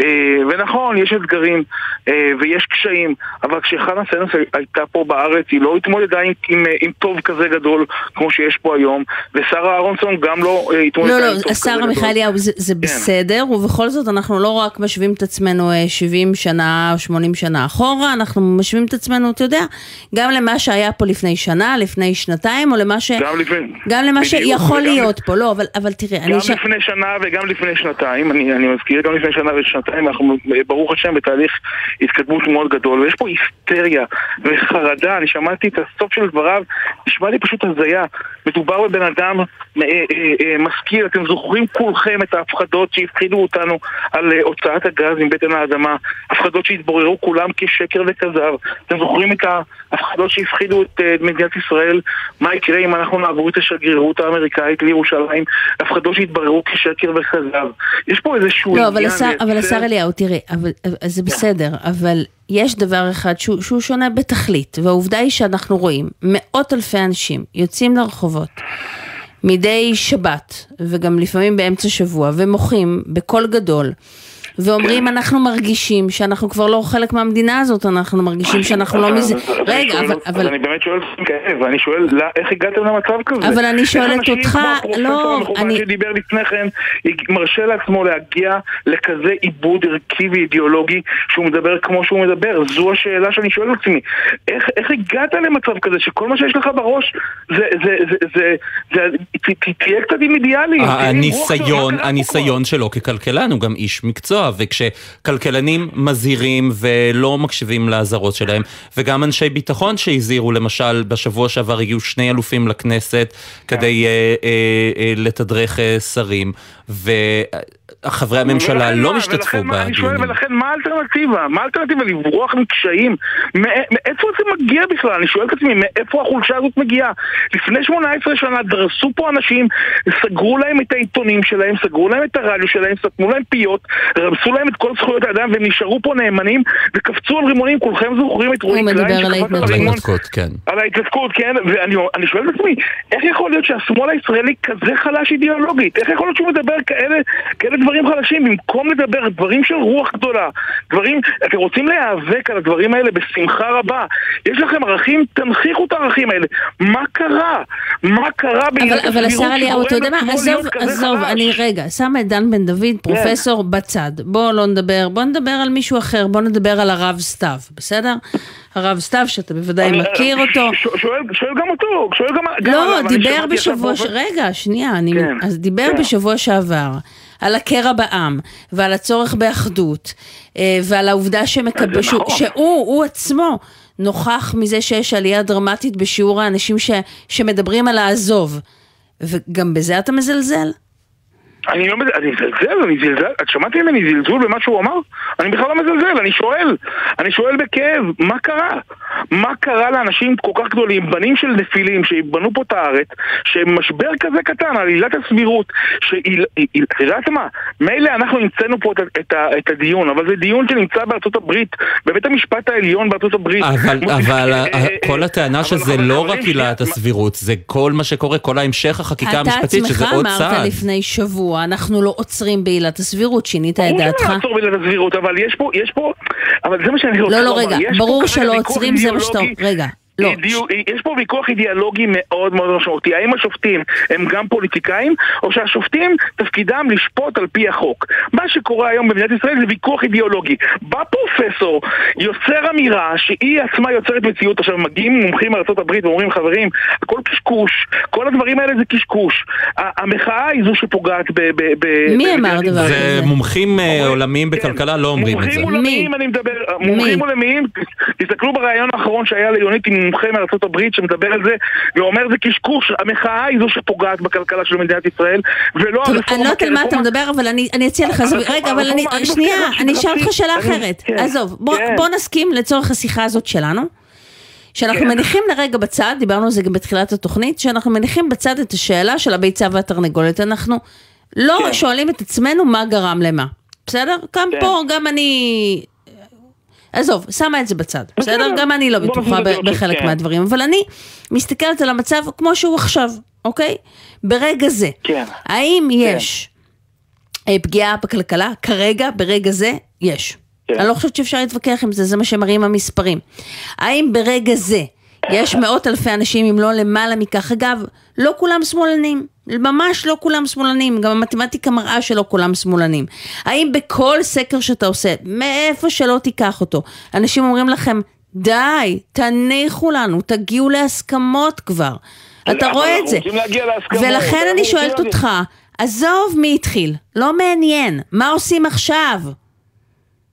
אה, ונכון, יש אתגרים אה, ויש קשיים, אבל כשחנה סנס הייתה פה בארץ, היא לא התמודדה עם, עם, אה, עם טוב כזה גדול כמו שיש פה היום, ושרה אהרונסון גם לא התמודדה לא, לא, עם טוב כזה גדול. לא, לא, השר מיכאליהו, זה, זה כן. בסדר, ובכל זאת אנחנו לא רק משווים את עצמנו 70 שנה או 80 שנה אחורה, אנחנו משווים את עצמנו, אתה יודע, גם למה שהיה פה לפני שנה, לפני שנתיים, או למה ש... גם לפני... גם למה בדיוק, שיכול להיות פה, לא, אבל, אבל תראה, גם אני... גם לפני ש... שנה וגם לפני שנתיים, אני, אני מזכיר, גם לפני שנה ושנתיים. שנתיים, אנחנו ברוך השם בתהליך התקדמות מאוד גדול, ויש פה היסטריה וחרדה, אני שמעתי את הסוף של דבריו, נשמע לי פשוט הזיה. מדובר בבן אדם אה, אה, אה, משכיל, אתם זוכרים כולכם את ההפחדות שהפחידו אותנו על הוצאת הגז מבטן האדמה, הפחדות שהתבוררו כולם כשקר וכזב. אתם זוכרים את ההפחדות שהפחידו את מדינת ישראל, מה יקרה אם אנחנו נעבור את השגרירות האמריקאית לירושלים, הפחדות שהתבררו כשקר וכזב. יש פה איזשהו לא. לא, אבל השר אליהו, תראה, אבל, זה בסדר, אבל יש דבר אחד שהוא, שהוא שונה בתכלית, והעובדה היא שאנחנו רואים מאות אלפי אנשים יוצאים לרחובות מדי שבת, וגם לפעמים באמצע שבוע, ומוחים בקול גדול. ואומרים אנחנו מרגישים שאנחנו כבר לא חלק מהמדינה הזאת, אנחנו מרגישים שאנחנו לא מזה... רגע, אבל... אני באמת שואל כאב, ואני שואל איך הגעתם למצב כזה? אבל אני שואלת אותך, לא, אני... שדיבר לפני כן, מרשה לעצמו להגיע לכזה עיבוד ערכי ואידיאולוגי שהוא מדבר כמו שהוא מדבר, זו השאלה שאני שואל את עצמי. איך הגעת למצב כזה שכל מה שיש לך בראש זה... תהיה קצת עם אידיאלים. הניסיון, הניסיון שלו ככלכלן הוא גם איש מקצוע. וכשכלכלנים מזהירים ולא מקשיבים לאזהרות שלהם, וגם אנשי ביטחון שהזהירו, למשל בשבוע שעבר הגיעו שני אלופים לכנסת כדי אה, אה, אה, לתדרך אה, שרים, ו... חברי הממשלה לא השתתפו בדיונים. ולכן מה האלטרנטיבה? מה האלטרנטיבה? לברוח מקשיים? מאיפה זה מגיע בכלל? אני שואל את עצמי, מאיפה החולשה הזאת מגיעה? לפני 18 שנה דרסו פה אנשים, סגרו להם את העיתונים שלהם, סגרו להם את הרדיו שלהם, סתמו להם פיות, רמסו להם את כל זכויות האדם והם נשארו פה נאמנים וקפצו על רימונים, כולכם זוכרים את רועי קליין שקפץ על ההתנתקות, כן. על ההתנתקות, כן, ואני שואל את עצמי, איך יכול להיות שהשמאל הישראלי כזה חלש אידיאולוגית? איך יכול להיות שהוא מדבר כאלה דברים? דברים חלשים, במקום לדבר דברים של רוח גדולה, דברים, אתם רוצים להיאבק על הדברים האלה בשמחה רבה. יש לכם ערכים, תנכיחו את הערכים האלה. מה קרה? מה קרה אבל, אבל השר אליהו, אתה יודע מה, עזוב, עזוב, אני רגע, שמה את דן בן דוד, פרופסור בצד. בוא לא נדבר, בוא נדבר על מישהו אחר, בוא נדבר על הרב סתיו, בסדר? הרב סתיו, שאתה בוודאי מכיר אותו. שואל, גם אותו, שואל גם... לא, דיבר בשבוע, רגע, שנייה, אני... כן, אז דיבר כן. בשבוע שעבר. על הקרע בעם, ועל הצורך באחדות, אה, ועל העובדה שמקב... זה שהוא, נכון. שהוא, הוא עצמו, נוכח מזה שיש עלייה דרמטית בשיעור האנשים ש... שמדברים על העזוב. וגם בזה אתה מזלזל? אני לא מזלזל, אני מזלזל, אני זלזל, את שמעתי ממני זלזול במה שהוא אמר? אני בכלל לא מזלזל, אני שואל, אני שואל בכאב, מה קרה? מה קרה לאנשים כל כך גדולים, בנים של נפילים שבנו פה את הארץ, שמשבר כזה קטן, על עילת הסבירות, את יודעת מה? מילא אנחנו המצאנו פה את, ה- את, ה- את הדיון, אבל זה דיון שנמצא בארצות הברית, בבית המשפט העליון בארצות הברית. אבל, מ- אבל אה, אה, כל הטענה שזה לא רק עילת הסבירות, זה כל מה שקורה, כל ההמשך החקיקה המשפטית, שזה אתה עוד עצמך צעד. אמרת לפני שבוע, אנחנו לא עוצרים בעילת הסבירות, שינית את ברור דעתך? שלא לעצור בעילת הסבירות, אבל יש פה, יש פה, אבל זה מה שאני רוצה לא, לא, לומר. רגע, ברור שלא עוצרים, זה מה שאתה... רגע, לא. אידיו- יש פה ויכוח אידיאולוגי מאוד מאוד משמעותי. האם השופטים הם גם פוליטיקאים, או שהשופטים תפקידם לשפוט על פי החוק? מה שקורה היום במדינת ישראל זה ויכוח אידיאולוגי. בא פרופסור, יוצר אמירה שהיא עצמה יוצרת מציאות. עכשיו מגיעים מומחים הברית ואומרים חברים, הכל קשקוש, כל הדברים האלה זה קשקוש. המחאה היא זו שפוגעת ב... ב- ב- מי אמר דבר ישראל. זה מומחים אה, עולמיים בכלכלה לא אומרים את זה. מומחים עולמיים אני מדבר, מומחים עולמיים, תסתכלו בריאיון האחרון שהיה ליונית עם מומחה מארצות הברית שמדבר על זה ואומר זה קשקוש, המחאה היא זו שפוגעת בכלכלה של מדינת ישראל ולא הרפורמה אני לא יודעת על מה אתה מדבר, אבל אני אציע לך. רגע, אבל אני, שנייה, אני אשאל אותך שאלה אחרת. כן, עזוב, כן. בוא נסכים לצורך השיחה הזאת שלנו. שאנחנו כן. מניחים לרגע בצד, דיברנו על זה גם בתחילת התוכנית, שאנחנו מניחים בצד את השאלה של הביצה והתרנגולת. אנחנו לא כן. שואלים את עצמנו מה גרם למה. בסדר? גם כן. פה, גם אני... עזוב, שמה את זה בצד, בסדר? בסדר. גם אני לא בטוחה בחלק כן. מהדברים, אבל אני מסתכלת על המצב כמו שהוא עכשיו, אוקיי? ברגע זה. כן. האם יש אה, פגיעה בכלכלה? כרגע, ברגע זה, יש. כן. אני לא חושבת שאפשר להתווכח עם זה, זה מה שמראים המספרים. האם ברגע זה יש מאות אלפי אנשים, אם לא למעלה מכך? אגב, לא כולם שמאלנים. ממש לא כולם שמאלנים, גם המתמטיקה מראה שלא כולם שמאלנים. האם בכל סקר שאתה עושה, מאיפה שלא תיקח אותו, אנשים אומרים לכם, די, תניחו לנו, תגיעו להסכמות כבר. אתה רואה את זה. ולכן אני שואלת אותך, עזוב מי התחיל, לא מעניין, מה עושים עכשיו?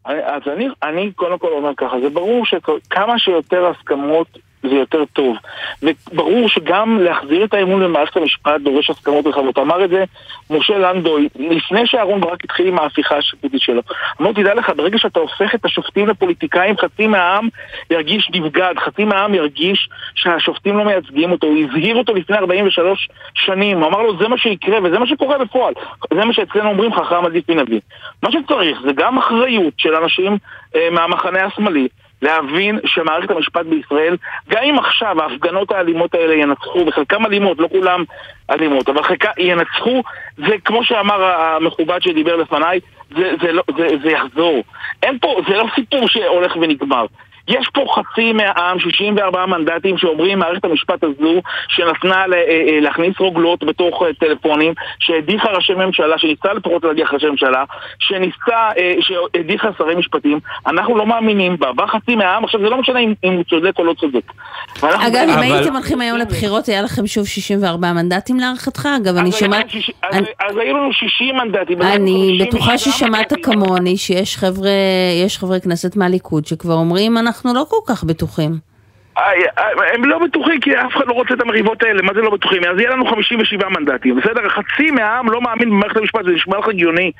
אז אני, אני קודם כל אומר ככה, זה ברור שכמה שיותר הסכמות זה יותר טוב. וברור שגם להחזיר את האמון במערכת המשפט דורש הסכמות רחבות. אמר את זה משה לנדוי, לפני שאהרן ברק התחיל עם ההפיכה השיפוטית שלו. אמר, תדע לך, ברגע שאתה הופך את השופטים לפוליטיקאים, חצי מהעם ירגיש נבגד, חצי מהעם ירגיש שהשופטים לא מייצגים אותו. הוא הזהיר אותו לפני 43 שנים, הוא אמר לו, זה מה שיקרה, וזה מה שקורה בפועל. זה מה שאצלנו אומרים, חכם עדיף מנביא. מה שצריך זה גם אחריות של אנשים אה, מהמחנה השמאלי. להבין שמערכת המשפט בישראל, גם אם עכשיו ההפגנות האלימות האלה ינצחו, וחלקם אלימות, לא כולם אלימות, אבל חלקם ינצחו, זה כמו שאמר המכובד שדיבר לפניי, זה, זה, לא, זה, זה יחזור. אין פה, זה לא סיפור שהולך ונגמר. יש פה חצי מהעם, 64 מנדטים שאומרים מערכת המשפט הזו שנתנה אה, אה, להכניס רוגלות בתוך אה, טלפונים, שהדיחה ראשי ממשלה, שניסתה לפחות להדיח ראשי ממשלה, שניסתה, אה, שהדיחה שרי משפטים, אנחנו לא מאמינים בה. בא חצי מהעם, עכשיו זה לא משנה אם, אם הוא צודק או לא צודק. אגב, אם אבל- הייתם הולכים היום לבחירות, היה לכם שוב 64 מנדטים להערכתך? אגב, אני שומעת... לכם שיש- אז- אני- אז היו לנו 60 מנדטים. אני בטוחה 67 ששמעת. כמוני שיש חברי כנסת מהליכוד שכבר אומרים, אנחנו לא כל כך בטוחים. הם לא בטוחים כי אף אחד לא רוצה את המריבות האלה, מה זה לא בטוחים? אז יהיה לנו 57 מנדטים, בסדר? חצי מהעם לא מאמין במערכת המשפט, זה נשמע לך הגיוני?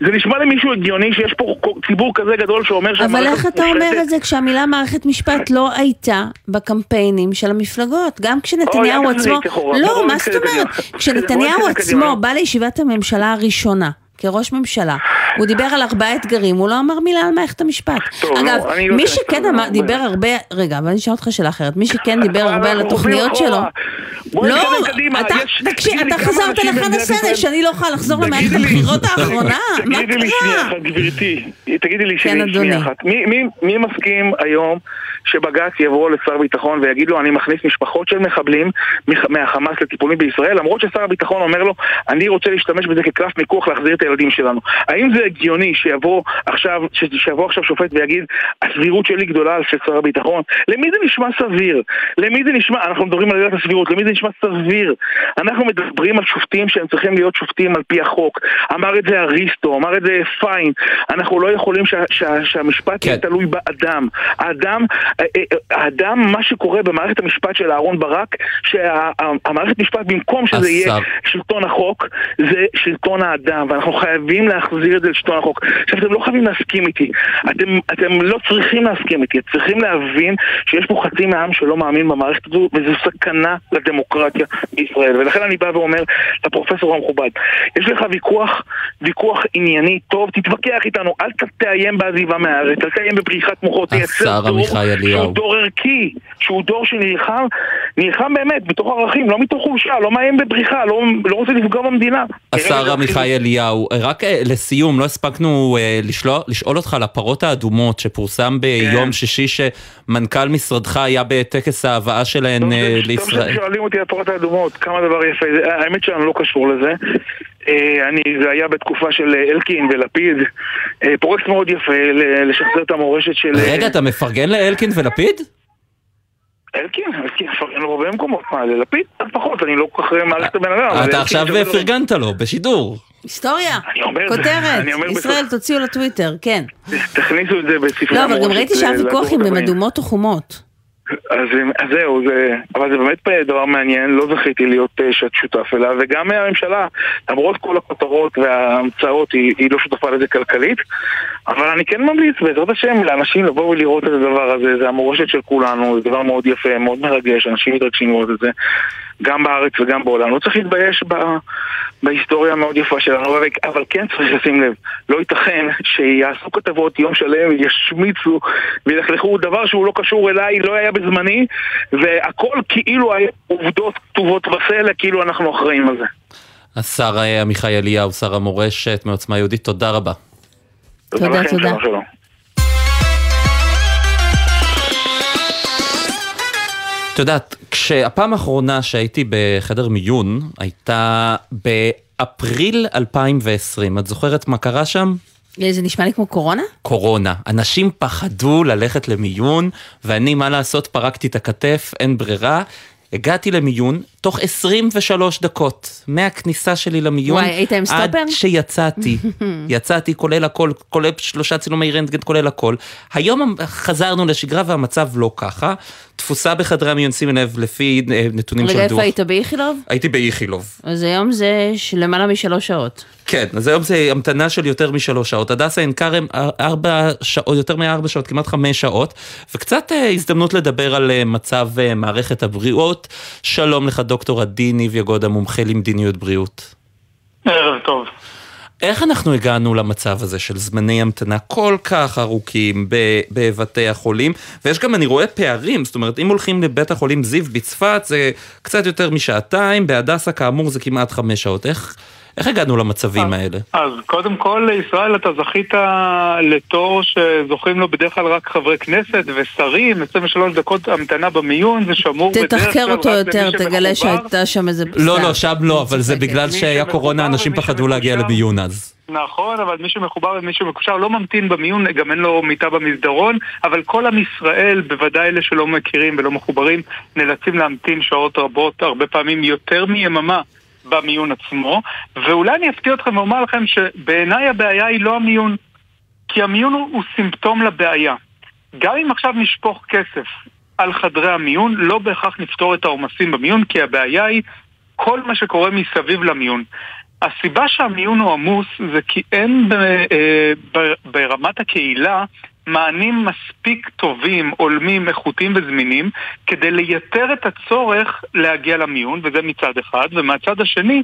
זה נשמע למישהו הגיוני שיש פה ציבור כזה גדול שאומר אבל שהמערכת איך אתה אומר? את זה כשהמילה מערכת משפט לא הייתה בקמפיינים של המפלגות? גם כשנתניהו עצמו... לא, מה זאת אומרת? כשנתניהו עצמו. בא לישיבת הממשלה הראשונה. כראש ממשלה, הוא דיבר על ארבעה אתגרים, הוא לא אמר מילה על מערכת המשפט. טוב, לא, אגב, לא מי אכנס שכן אמר, דיבר הרבה, רגע, אבל אני אשאל אותך שאלה אחרת, מי שכן דיבר אבל הרבה על חוזרים התוכניות שלו, לא. אתה, תקשיב, אתה חזרת סנש, ישראל- שאני לא יכולה לחזור למערכת הבחירות האחרונה? מה תגידי לי שנייה קרה? אחת, גברתי, תגידי לי כן, שנייה אחת. מי מסכים היום שבג"ץ יבוא לשר ביטחון ויגיד לו אני מכניס משפחות של מחבלים מח- מהחמאס לטיפולים בישראל למרות ששר הביטחון אומר לו אני רוצה להשתמש בזה כקלף מיקוח להחזיר את הילדים שלנו. האם זה הגיוני שיבוא עכשיו, שיבוא עכשיו שופט ויגיד הסבירות שלי גדולה על של שר הביטחון? למי זה נשמע סביר? למי זה נשמע, אנחנו מדברים על עילת הסבירות, למי זה נשמע סביר? אנחנו מדברים על שופטים שהם צריכים להיות שופטים על פי החוק. אמר את זה אריסטו, אמר את זה פיין. אנחנו לא יכולים שה, שה, שהמשפט כן. יהיה תלוי באדם. האדם, האדם, מה שקורה במערכת המשפט של אהרן ברק, שהמערכת משפט במקום שזה יהיה. שלטון החוק, זה שלטון האדם, ואנחנו חייבים להחזיר את זה לשלטון החוק. עכשיו, אתם לא חייבים להסכים איתי. אתם, אתם לא צריכים להסכים איתי. אתם צריכים להבין שיש פה חצי מהעם שלא מאמין במערכת הזו, וזו סכנה לדמוקרטיה בישראל. ולכן אני בא ואומר לפרופסור המכובד, יש לך ויכוח, ויכוח ענייני טוב, תתווכח איתנו, אל תאיים בעזיבה מהארץ, אל תאיים בבריחת מוחות, תייצר עמיחי אליהו. שהוא דור ערכי, שהוא דור שנלחם, נלחם באמת, מתוך ערכים, לא מתוך חולשה, לא מאיים בבריחה, לא, לא רוצה לפגוע במדינה. השר עמיחי אליהו, רק אה, לסיום, לא הספקנו אה, לשלוח- לשאול אותך על הפרות האדומות שפורסם ביום שישי שמנכ"ל משרדך היה בטקס ההבאה שלהן אה, ש- טוב לישראל. ששואלים אותי על הפרות האדומות, כמה דבר יפה, האמת שאני לא קשור לזה. אה, אני, זה היה בתקופה של אה, אלקין ולפיד, אה, פרויקט מאוד יפה ל- לשחזר את המורשת של... רגע, אתה מפרגן לאלקין ולפיד? אלקין, אלקין מפרגן לו בהרבה מקומות, מה, ללפיד? קצת פחות, אני לא כל כך מעריך את הבן אדם. אתה עכשיו פרגנת לו, בשידור. היסטוריה, כותרת, ישראל תוציאו לטוויטר, כן. תכניסו את זה בספרי לא, אבל גם המורשת ראיתי שהיה ויכוח אם הבאים. אדומות או חומות. אז, אז זהו, זה, אבל זה באמת דבר מעניין, לא זכיתי להיות אה, ש- שותף אליו, וגם הממשלה, למרות כל הכותרות וההמצאות, היא, היא לא שותפה לזה כלכלית, אבל אני כן ממליץ, בעזרת השם, לאנשים לבוא ולראות את הדבר הזה, זה המורשת של כולנו, זה דבר מאוד יפה, מאוד מרגש, אנשים מתרגשים לראות את זה, גם בארץ וגם בעולם. לא צריך להתבייש ב, בהיסטוריה המאוד יפה שלנו, אבל, אבל כן צריך לשים לב, לא ייתכן שיעשו כתבות יום שלם, ישמיצו וילכלכו דבר שהוא לא קשור אליי, לא היה בזמני, והכל כאילו היה עובדות כתובות בסלע, כאילו אנחנו אחראים על זה. השר אה, עמיחי אליהו, שר המורשת מעוצמה יהודית, תודה רבה. תודה, לכם, תודה. את יודעת, כשהפעם האחרונה שהייתי בחדר מיון הייתה באפריל 2020, את זוכרת מה קרה שם? אה, זה נשמע לי כמו קורונה? קורונה. אנשים פחדו ללכת למיון, ואני, מה לעשות, פרקתי את הכתף, אין ברירה. הגעתי למיון תוך 23 דקות, מהכניסה שלי למיון, וואי, היית עם עד סטופר? שיצאתי. יצאתי כולל הכל, כולל שלושה צילומי רנטגן, כולל הכל. היום חזרנו לשגרה והמצב לא ככה. תפוסה בחדרי המיון, שימי לב, לפי אה, נתונים של רגע, דוח. איפה היית באיכילוב? הייתי באיכילוב. אז היום זה למעלה משלוש שעות. כן, אז היום זה המתנה של יותר משלוש שעות. הדסה עין כרם, ארבע שעות, יותר מארבע שעות, כמעט חמש שעות, וקצת אה, הזדמנות לדבר על אה, מצב אה, מערכת הבריאות. שלום לך, דוקטור עדי ניב יגודה, מומחה למדיניות בריאות. ערב טוב. איך אנחנו הגענו למצב הזה של זמני המתנה כל כך ארוכים בבתי החולים? ויש גם, אני רואה פערים, זאת אומרת, אם הולכים לבית החולים זיו בצפת זה קצת יותר משעתיים, בהדסה כאמור זה כמעט חמש שעות. איך, איך הגענו למצבים האלה? אז קודם כל, ישראל, אתה זכית לתור שזוכים לו בדרך כלל רק חברי כנסת ושרים, 23 דקות המתנה במיון, זה שמור בדרך כלל רק תתחקר אותו למי יותר, תגלה שמחובר. שהייתה שם איזה... לא, סתם. לא, שם לא, אבל זה. בגלל שהיה שמחובר קורונה, אנשים פחדו להגיע. למיון אז. נכון, אבל מי שמחובר ומי שמקושר לא ממתין במיון, גם אין לו מיטה במסדרון, אבל כל עם ישראל, בוודאי אלה שלא מכירים ולא מחוברים, נאלצים להמתין שעות רבות, הרבה פעמים יותר מיממה. במיון עצמו, ואולי אני אפתיע אתכם ואומר לכם שבעיניי הבעיה היא לא המיון, כי המיון הוא, הוא סימפטום לבעיה. גם אם עכשיו נשפוך כסף על חדרי המיון, לא בהכרח נפתור את העומסים במיון, כי הבעיה היא כל מה שקורה מסביב למיון. הסיבה שהמיון הוא עמוס זה כי אין ב, אה, ב, ברמת הקהילה מענים מספיק טובים, הולמים, איכותיים וזמינים כדי לייתר את הצורך להגיע למיון, וזה מצד אחד, ומהצד השני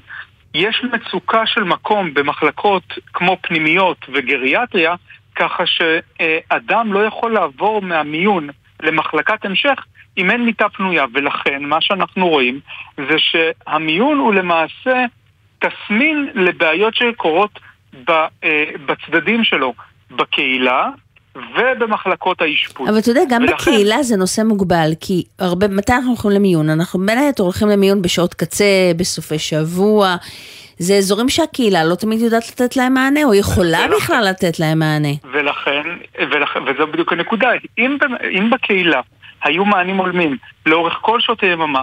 יש מצוקה של מקום במחלקות כמו פנימיות וגריאטריה, ככה שאדם לא יכול לעבור מהמיון למחלקת המשך אם אין מיטה פנויה. ולכן מה שאנחנו רואים זה שהמיון הוא למעשה תסמין לבעיות שקורות אה, בצדדים שלו, בקהילה, ובמחלקות האשפוז. אבל אתה יודע, גם ולכן... בקהילה זה נושא מוגבל, כי הרבה, מתי אנחנו הולכים למיון? אנחנו בין היתר הולכים למיון בשעות קצה, בסופי שבוע. זה אזורים שהקהילה לא תמיד יודעת לתת להם מענה, או יכולה ולכן, בכלל לתת להם מענה. ולכן, ולכן וזו בדיוק הנקודה, אם, אם בקהילה היו מענים הולמים לאורך כל שעות היממה,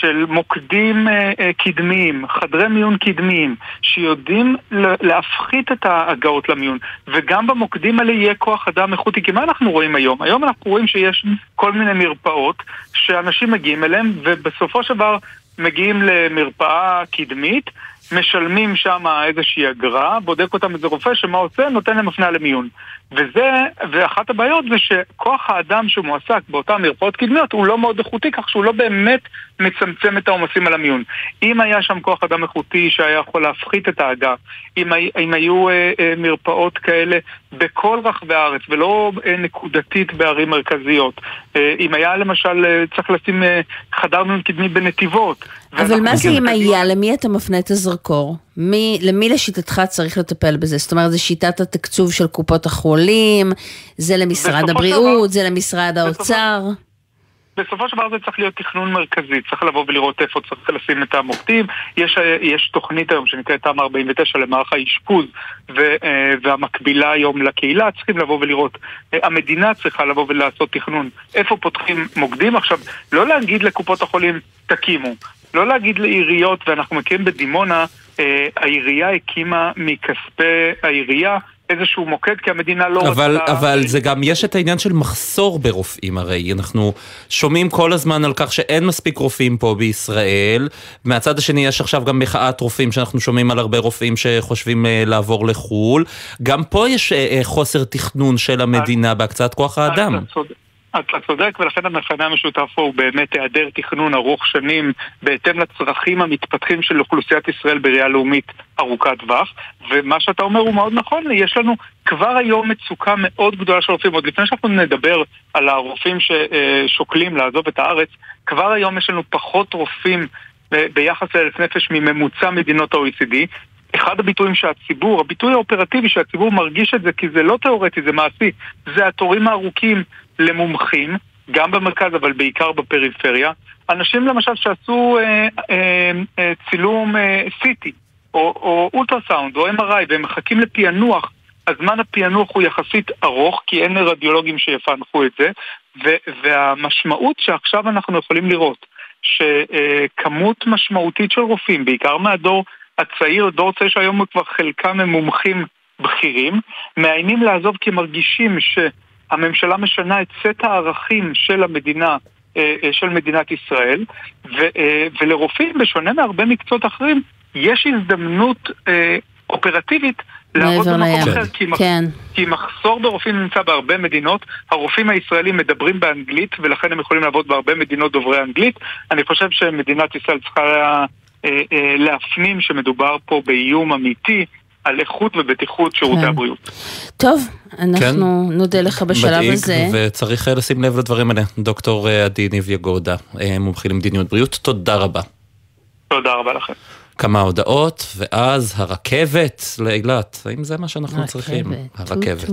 של מוקדים אה, אה, קדמיים, חדרי מיון קדמיים, שיודעים להפחית את ההגעות למיון, וגם במוקדים האלה יהיה כוח אדם איכותי. כי מה אנחנו רואים היום? היום אנחנו רואים שיש כל מיני מרפאות שאנשים מגיעים אליהם, ובסופו של דבר מגיעים למרפאה קדמית, משלמים שם איזושהי אגרה, בודק אותם איזה רופא, שמה עושה? נותן להם הפניה למיון. וזה, ואחת הבעיות זה שכוח האדם שמועסק באותן מרפאות קדמיות הוא לא מאוד איכותי, כך שהוא לא באמת מצמצם את העומסים על המיון. אם היה שם כוח אדם איכותי שהיה יכול להפחית את ההגה, אם, אם היו אה, אה, מרפאות כאלה בכל רחבי הארץ ולא אה, נקודתית בערים מרכזיות, אה, אם היה למשל אה, צריך לשים אה, חדר מיון קדמי בנתיבות. אבל מה זה אם היה? למי אתה מפנה את הזרקור? מי, למי לשיטתך צריך לטפל בזה? זאת אומרת, זה שיטת התקצוב של קופות החולים, זה למשרד הבריאות, זה למשרד האוצר? בסופו של דבר זה צריך להיות תכנון מרכזי, צריך לבוא ולראות איפה צריך לשים את המוקדים. יש, יש תוכנית היום שנקראת תמ"א 49 למערך האשפוז והמקבילה היום לקהילה, צריכים לבוא ולראות. המדינה צריכה לבוא ולעשות תכנון. איפה פותחים מוקדים? עכשיו, לא להגיד לקופות החולים, תקימו. לא להגיד לעיריות, ואנחנו מכירים בדימונה, אה, העירייה הקימה מכספי העירייה איזשהו מוקד, כי המדינה לא אבל, רצתה... אבל זה גם, יש את העניין של מחסור ברופאים הרי. אנחנו שומעים כל הזמן על כך שאין מספיק רופאים פה בישראל. מהצד השני יש עכשיו גם מחאת רופאים, שאנחנו שומעים על הרבה רופאים שחושבים uh, לעבור לחו"ל. גם פה יש uh, חוסר תכנון של המדינה בהקצאת כוח האדם. אתה צודק. אתה צודק, ולכן המכנה המשותף פה הוא באמת היעדר תכנון ארוך שנים בהתאם לצרכים המתפתחים של אוכלוסיית ישראל בראייה לאומית ארוכת טווח, ומה שאתה אומר הוא מאוד נכון, יש לנו כבר היום מצוקה מאוד גדולה של רופאים. עוד לפני שאנחנו נדבר על הרופאים ששוקלים לעזוב את הארץ, כבר היום יש לנו פחות רופאים ביחס לאלף נפש מממוצע מדינות ה-OECD, אחד הביטויים שהציבור, הביטוי האופרטיבי שהציבור מרגיש את זה, כי זה לא תיאורטי, זה מעשי, זה התורים הארוכים למומחים, גם במרכז אבל בעיקר בפריפריה. אנשים למשל שעשו אה, אה, אה, צילום אה, CT או, או אולטרסאונד או MRI והם מחכים לפענוח, הזמן הפענוח הוא יחסית ארוך כי אין רדיולוגים שיפענחו את זה ו- והמשמעות שעכשיו אנחנו יכולים לראות שכמות משמעותית של רופאים, בעיקר מהדור הצעיר, דור צעיר שהיום כבר חלקם הם מומחים בכירים, מאיימים לעזוב כי מרגישים ש... הממשלה משנה את סט הערכים של המדינה, אה, אה, של מדינת ישראל, ו, אה, ולרופאים, בשונה מהרבה מקצועות אחרים, יש הזדמנות אופרטיבית לעבוד במקום אחר, כי, כן. כי מחסור ברופאים נמצא בהרבה מדינות, הרופאים הישראלים מדברים באנגלית ולכן הם יכולים לעבוד בהרבה מדינות דוברי אנגלית. אני חושב שמדינת ישראל צריכה להפנים שמדובר פה באיום אמיתי על איכות ובטיחות שירותי כן. הבריאות. טוב, אנחנו כן. נודה לך בשלב מדאיג, הזה. וצריך אה, לשים לב לדברים האלה. דוקטור אה, עדי ניב יגודה, אה, מומחי למדיניות בריאות, תודה רבה. תודה רבה לכם. כמה הודעות, ואז הרכבת לאילת. האם זה מה שאנחנו הרכבת, צריכים? הרכבת.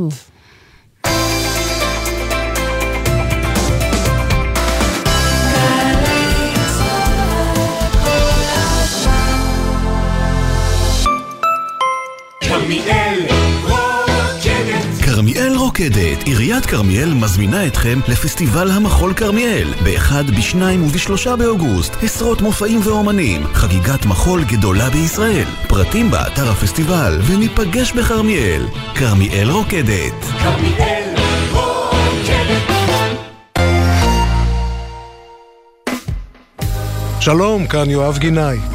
טו, טו. כרמיאל רוקדת. עיריית כרמיאל מזמינה אתכם לפסטיבל המחול כרמיאל. ב-1, ב-2 וב-3 באוגוסט. עשרות מופעים ואומנים. חגיגת מחול גדולה בישראל. פרטים באתר הפסטיבל, וניפגש בכרמיאל. כרמיאל רוקדת. כרמיאל רוקדת. שלום, כאן יואב גינאי.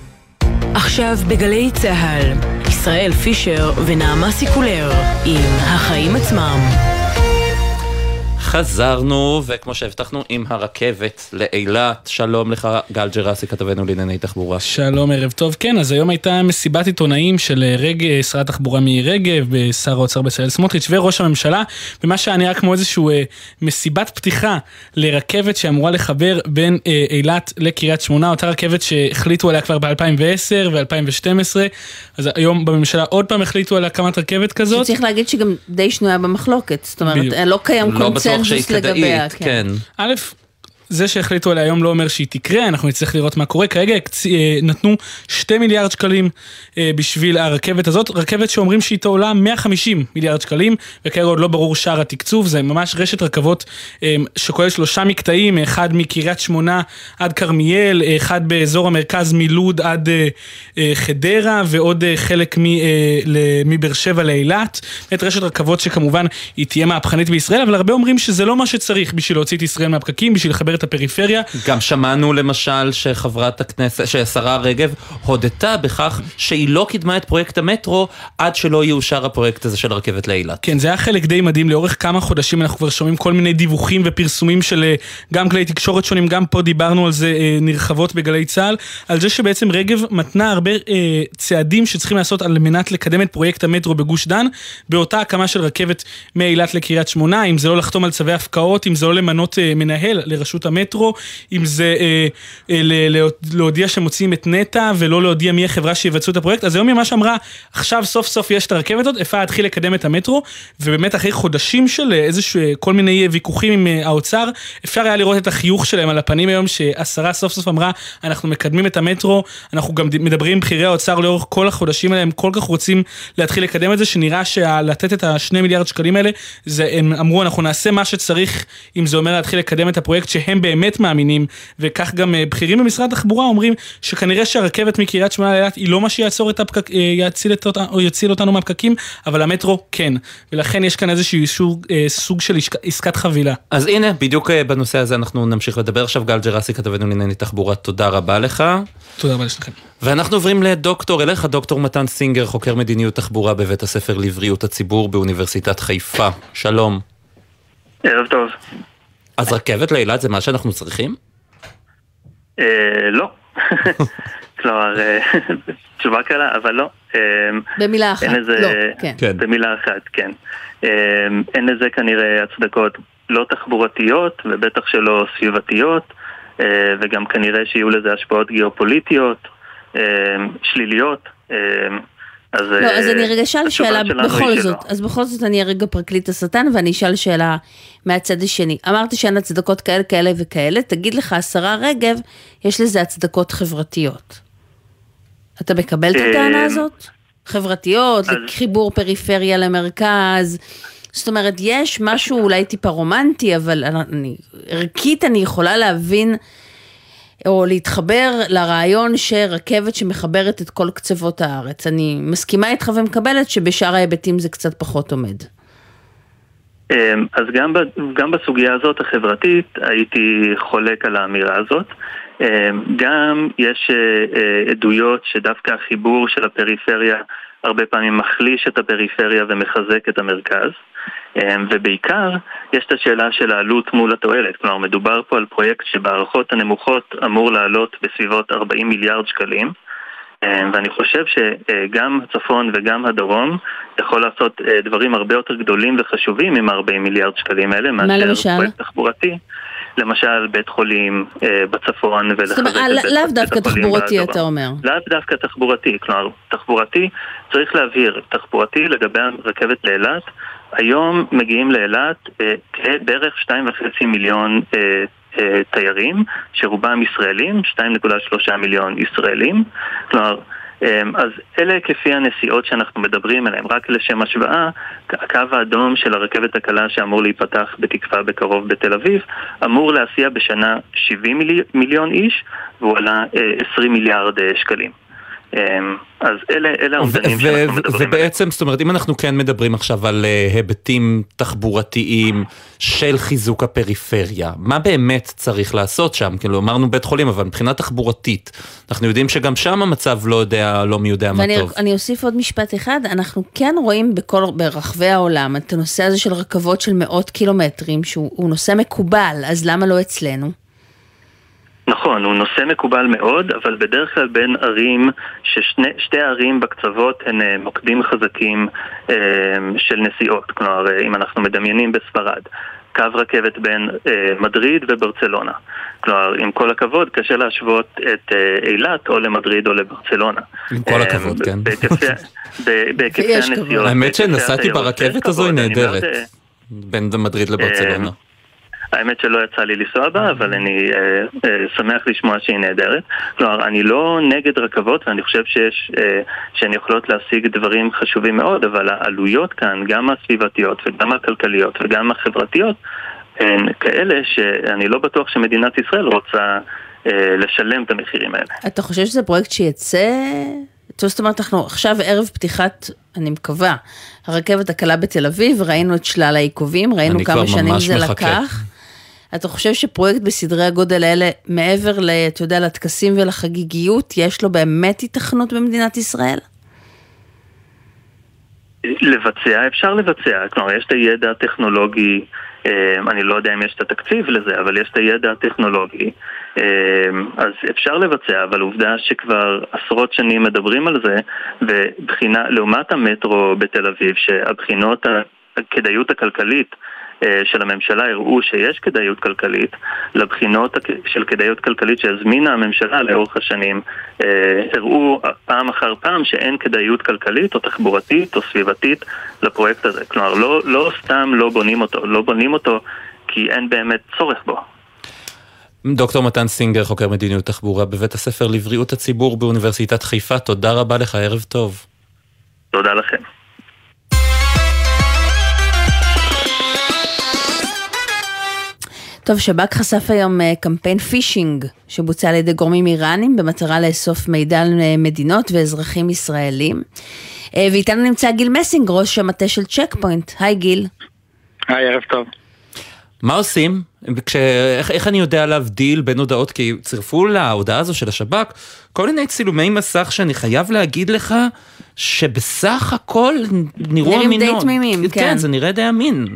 עכשיו בגלי צה"ל, ישראל פישר ונעמה סיקולר עם החיים עצמם. חזרנו, וכמו שהבטחנו, עם הרכבת לאילת. שלום לך, גל ג'רסי, כתבנו לענייני תחבורה. שלום, ערב טוב. כן, אז היום הייתה מסיבת עיתונאים של רג... שרת התחבורה מירי רגב, שר האוצר בצלאל סמוטריץ' וראש הממשלה, במה שהיה נראה כמו איזושהי אה, מסיבת פתיחה לרכבת שאמורה לחבר בין אה, אילת לקריית שמונה, אותה רכבת שהחליטו עליה כבר ב-2010 ו-2012, אז היום בממשלה עוד פעם החליטו על הקמת רכבת כזאת. שצריך להגיד שגם די שנויה במחלוקת, זאת אומרת, בדיוק. לא קיים לא קונצנזוס לגביה. כן. כן. א', זה שהחליטו עליה היום לא אומר שהיא תקרה, אנחנו נצטרך לראות מה קורה. כרגע אה, נתנו 2 מיליארד שקלים אה, בשביל הרכבת הזאת, רכבת שאומרים שהיא עולה 150 מיליארד שקלים, וכרגע עוד לא ברור שער התקצוב, זה ממש רשת רכבות אה, שכולל שלושה מקטעים, אחד מקריית שמונה עד כרמיאל, אחד באזור המרכז מלוד עד חדרה, ועוד חלק מבאר שבע לאילת. באמת רשת רכבות שכמובן היא תהיה מהפכנית בישראל, אבל הרבה אומרים שזה לא מה שצריך בשביל להוציא את ישראל מהפקקים, בשביל לחבר את הפריפריה. גם שמענו למשל שחברת הכנסת, שהשרה רגב הודתה בכך שהיא לא קידמה את פרויקט המטרו עד שלא יאושר הפרויקט הזה של הרכבת לאילת. כן, זה היה חלק די מדהים, לאורך כמה חודשים אנחנו כבר שומעים כל מיני דיווחים ופרסומים של אה, גם כלי תקשורת שונים, גם פה דיברנו על זה אה, נרחבות בגלי צה"ל, על זה שבעצם רגב מתנה הרבה אה, צעדים שצריכים לעשות על מנת לקדם את פרויקט המטרו בגוש דן, באותה הקמה של רכבת מאילת לקריית שמונה, אם זה לא לחתום על צווי הפקעות, אם זה לא למנות אה, מנהל לרשות המטרו, אם זה אה, אה, להודיע שמוציאים את נטע ולא להודיע מי החברה שיבצעו את הפרויקט, אז היום היא ממש אמרה, עכשיו סוף סוף יש את הרכבת הזאת, אפשר להתחיל לקדם את המטרו, ובאמת אחרי חודשים של איזשהו, כל מיני ויכוחים עם אה, האוצר, אפשר היה לראות את החיוך שלהם על הפנים היום, שהשרה סוף סוף אמרה, אנחנו מקדמים את המטרו, אנחנו גם מדברים עם בכירי האוצר לאורך כל החודשים האלה, הם כל כך רוצים להתחיל לקדם את זה, שנראה שלתת את השני מיליארד שקלים האלה, זה, הם אמרו, אנחנו נעשה מה שצריך, אם זה אומר להתחיל לקדם את הפרויקט שהם באמת מאמינים, וכך גם אה, בכירים במשרד התחבורה אומרים שכנראה שהרכבת מקריית שמונה לאילת היא לא מה שיעצור את הפקק, אה, יציל, את, או יציל אותנו מהפקקים, אבל המטרו כן, ולכן יש כאן איזשהו אה, סוג של עסקת חבילה. אז הנה, בדיוק בנושא הזה אנחנו נמשיך לדבר עכשיו. גל ג'רסי כתבנו לענייני תחבורה, תודה רבה לך. תודה רבה לשניכם. ואנחנו עוברים לדוקטור, אליך, דוקטור מתן סינגר, חוקר מדיניות תחבורה בבית הספר לבריאות הציבור באוניברסיטת חיפה. שלום. ערב טוב. אז רכבת לאילת זה מה שאנחנו צריכים? אה, לא. כלומר, אה, תשובה קלה, אבל לא. אה, במילה אחת, לא, כן. כן. במילה אחת, כן. אין לזה כנראה הצדקות לא תחבורתיות ובטח שלא סביבתיות, וגם כנראה שיהיו לזה השפעות גיאופוליטיות שליליות. אז, לא, אז אני רגע אשאל שאלה בכל זאת, אז בכל זאת אני ארגע פרקליט השטן ואני אשאל שאלה מהצד השני. אמרת שאין הצדקות כאלה, כאלה וכאלה, תגיד לך, השרה רגב, יש לזה הצדקות חברתיות. אתה מקבל את הטענה אה, הזאת? חברתיות, חיבור פריפריה למרכז. זאת אומרת, יש משהו אולי טיפה רומנטי, אבל אני, ערכית אני יכולה להבין או להתחבר לרעיון שרכבת שמחברת את כל קצוות הארץ. אני מסכימה איתך ומקבלת שבשאר ההיבטים זה קצת פחות עומד. אמ, אז גם, גם בסוגיה הזאת החברתית הייתי חולק על האמירה הזאת. אמ, גם יש אה, אה, עדויות שדווקא החיבור של הפריפריה הרבה פעמים מחליש את הפריפריה ומחזק את המרכז. אמ, ובעיקר, יש את השאלה של העלות מול התועלת. כלומר, מדובר פה על פרויקט שבהערכות הנמוכות אמור לעלות בסביבות 40 מיליארד שקלים. אמ, ואני חושב שגם הצפון וגם הדרום יכול לעשות אה, דברים הרבה יותר גדולים וחשובים עם 40 מיליארד שקלים האלה מאשר פרויקט תחבורתי. למשל בית חולים אה, בצפון ולחזק את בית לאו דווקא תחבורתי אתה אומר. לאו דווקא תחבורתי, כלומר תחבורתי צריך להבהיר, תחבורתי לגבי הרכבת לאילת היום מגיעים לאילת אה, בערך 2.5 מיליון אה, אה, תיירים, שרובם ישראלים, 2.3 מיליון ישראלים. כלומר, אז אלה היקפי הנסיעות שאנחנו מדברים עליהם. רק לשם השוואה, הקו האדום של הרכבת הקלה שאמור להיפתח בתקווה בקרוב בתל אביב, אמור להסיע בשנה 70 מיליון איש, והוא עלה 20 אה, מיליארד אה, שקלים. אז אלה, אלה האומדנים שאנחנו מדברים עליהם. ובעצם, זאת אומרת, אם אנחנו כן מדברים עכשיו על uh, היבטים תחבורתיים של חיזוק הפריפריה, מה באמת צריך לעשות שם? כאילו, אמרנו בית חולים, אבל מבחינה תחבורתית, אנחנו יודעים שגם שם המצב לא יודע, לא מי יודע מה טוב. ואני אוסיף עוד משפט אחד, אנחנו כן רואים בכל, ברחבי העולם את הנושא הזה של רכבות של מאות קילומטרים, שהוא נושא מקובל, אז למה לא אצלנו? נכון, הוא נושא מקובל מאוד, אבל בדרך כלל בין ערים, ששתי ערים בקצוות הן אה, מוקדים חזקים אה, של נסיעות. כלומר, אה, אם אנחנו מדמיינים בספרד, קו רכבת בין אה, מדריד וברצלונה. כלומר, עם כל הכבוד, קשה להשוות את אה, אילת או למדריד או לברצלונה. עם כל הכבוד, כן. בהיקפי הנסיעות. האמת שנסעתי ברכבת הזו היא נהדרת. בין מדריד לברצלונה. האמת שלא יצא לי לנסוע בה, אבל אני אה, אה, שמח לשמוע שהיא נהדרת. כלומר, אני לא נגד רכבות, ואני חושב שיש, אה, שהן יכולות להשיג דברים חשובים מאוד, אבל העלויות כאן, גם הסביבתיות וגם הכלכליות וגם החברתיות, הן כאלה שאני לא בטוח שמדינת ישראל רוצה אה, לשלם את המחירים האלה. אתה חושב שזה פרויקט שיצא? זאת אומרת, אנחנו עכשיו ערב פתיחת, אני מקווה, הרכבת הקלה בתל אביב, ראינו את שלל העיכובים, ראינו כמה שנים זה מחכה. לקח. אתה חושב שפרויקט בסדרי הגודל האלה, מעבר, ל, אתה יודע, לטקסים ולחגיגיות, יש לו באמת התכנות במדינת ישראל? לבצע, אפשר לבצע. כלומר, יש את הידע הטכנולוגי, אה, אני לא יודע אם יש את התקציב לזה, אבל יש את הידע הטכנולוגי. אה, אז אפשר לבצע, אבל עובדה שכבר עשרות שנים מדברים על זה, ובחינה, לעומת המטרו בתל אביב, שהבחינות, הכדאיות הכלכלית של הממשלה הראו שיש כדאיות כלכלית, לבחינות של כדאיות כלכלית שהזמינה הממשלה לאורך השנים, אה, הראו פעם אחר פעם שאין כדאיות כלכלית או תחבורתית או סביבתית לפרויקט הזה. כלומר, לא, לא סתם לא בונים אותו, לא בונים אותו כי אין באמת צורך בו. דוקטור מתן סינגר, חוקר מדיניות תחבורה בבית הספר לבריאות הציבור באוניברסיטת חיפה, תודה רבה לך, ערב טוב. תודה לכם. טוב, שב"כ חשף היום אה, קמפיין פישינג שבוצע על ידי גורמים איראנים במטרה לאסוף מידע על אה, מדינות ואזרחים ישראלים. אה, ואיתנו נמצא גיל מסינג, ראש המטה של צ'ק פוינט. היי גיל. היי, ערב טוב. מה עושים? כש... איך, איך אני יודע להבדיל בין הודעות? כי צירפו להודעה הזו של השב"כ כל מיני צילומי מסך שאני חייב להגיד לך שבסך הכל נראו אמינות. נראים די תמימים, כן. כן, זה נראה די אמין.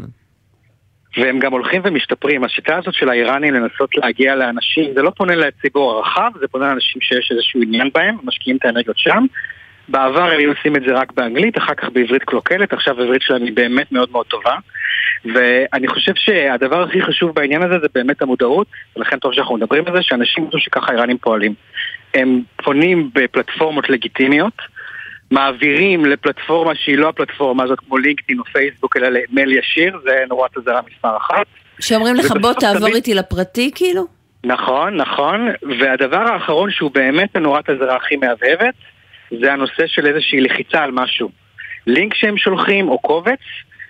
והם גם הולכים ומשתפרים. השיטה הזאת של האיראנים לנסות להגיע לאנשים, זה לא פונה לציבור הרחב, זה פונה לאנשים שיש איזשהו עניין בהם, משקיעים את האנרגיות שם. בעבר הם היו עושים את זה רק באנגלית, אחר כך בעברית קלוקלת, עכשיו העברית שלהם היא באמת מאוד מאוד טובה. ואני חושב שהדבר הכי חשוב בעניין הזה זה באמת המודעות, ולכן טוב שאנחנו מדברים על זה, שאנשים יודעים שככה האיראנים פועלים. הם פונים בפלטפורמות לגיטימיות, מעבירים לפלטפורמה שהיא לא הפלטפורמה הזאת כמו לינקדאין או פייסבוק אלא למייל ישיר, זה נורת הזרה מספר אחת. שאומרים לך בוא תעבור איתי לפרטי כאילו? נכון, נכון, והדבר האחרון שהוא באמת הנורת הזרה הכי מהבהבת זה הנושא של איזושהי לחיצה על משהו. לינק שהם שולחים או קובץ,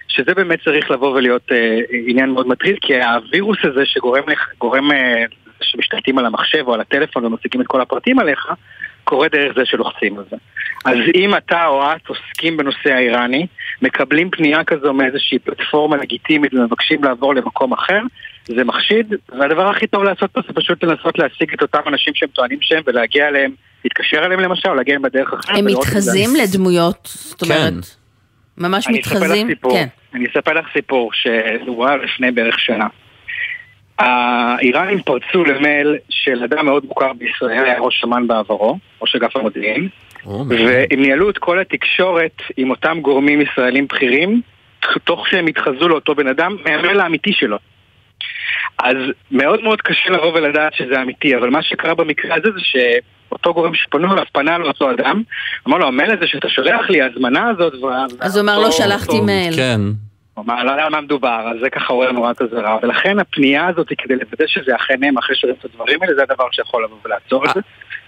שזה באמת צריך לבוא ולהיות אה, עניין מאוד מטריד, כי הווירוס הזה שגורם, גורם, אה, שמשתלטים על המחשב או על הטלפון ומציגים את כל הפרטים עליך, קורה דרך זה שלוחצים על זה. אז אם אתה או את עוסקים בנושא האיראני, מקבלים פנייה כזו מאיזושהי פלטפורמה לגיטימית ומבקשים לעבור למקום אחר, זה מחשיד, והדבר הכי טוב לעשות פה זה פשוט לנסות להשיג את אותם אנשים שהם טוענים שהם ולהגיע אליהם, להתקשר אליהם למשל, או להגיע אליהם בדרך אחרת. הם מתחזים לדמויות, זאת אומרת, כן. ממש מתחזים, כן. אני אספר לך סיפור שדובר לפני בערך שנה. האיראנים פרצו למייל של אדם מאוד מוכר בישראל, היה ראש אמ"ן בעברו, ראש אגף המודיעין, והם ניהלו את כל התקשורת עם אותם גורמים ישראלים בכירים, תוך שהם התחזו לאותו בן אדם מהמייל האמיתי שלו. אז מאוד מאוד קשה לבוא ולדעת שזה אמיתי, אבל מה שקרה במקרה הזה זה שאותו גורם שפנו אליו פנה לאותו אדם, אמר לו, המייל הזה שאתה שולח לי, ההזמנה הזאת... אז הוא אמר לו, שלחתי מייל. כן. כלומר, לא יודע על מה מדובר, אז זה ככה עורר נורת אזהרה, ולכן הפנייה הזאת היא כדי לוודא שזה אכן הם אחרי שרואים את הדברים האלה, זה הדבר שיכול לבוא ולעצור את זה.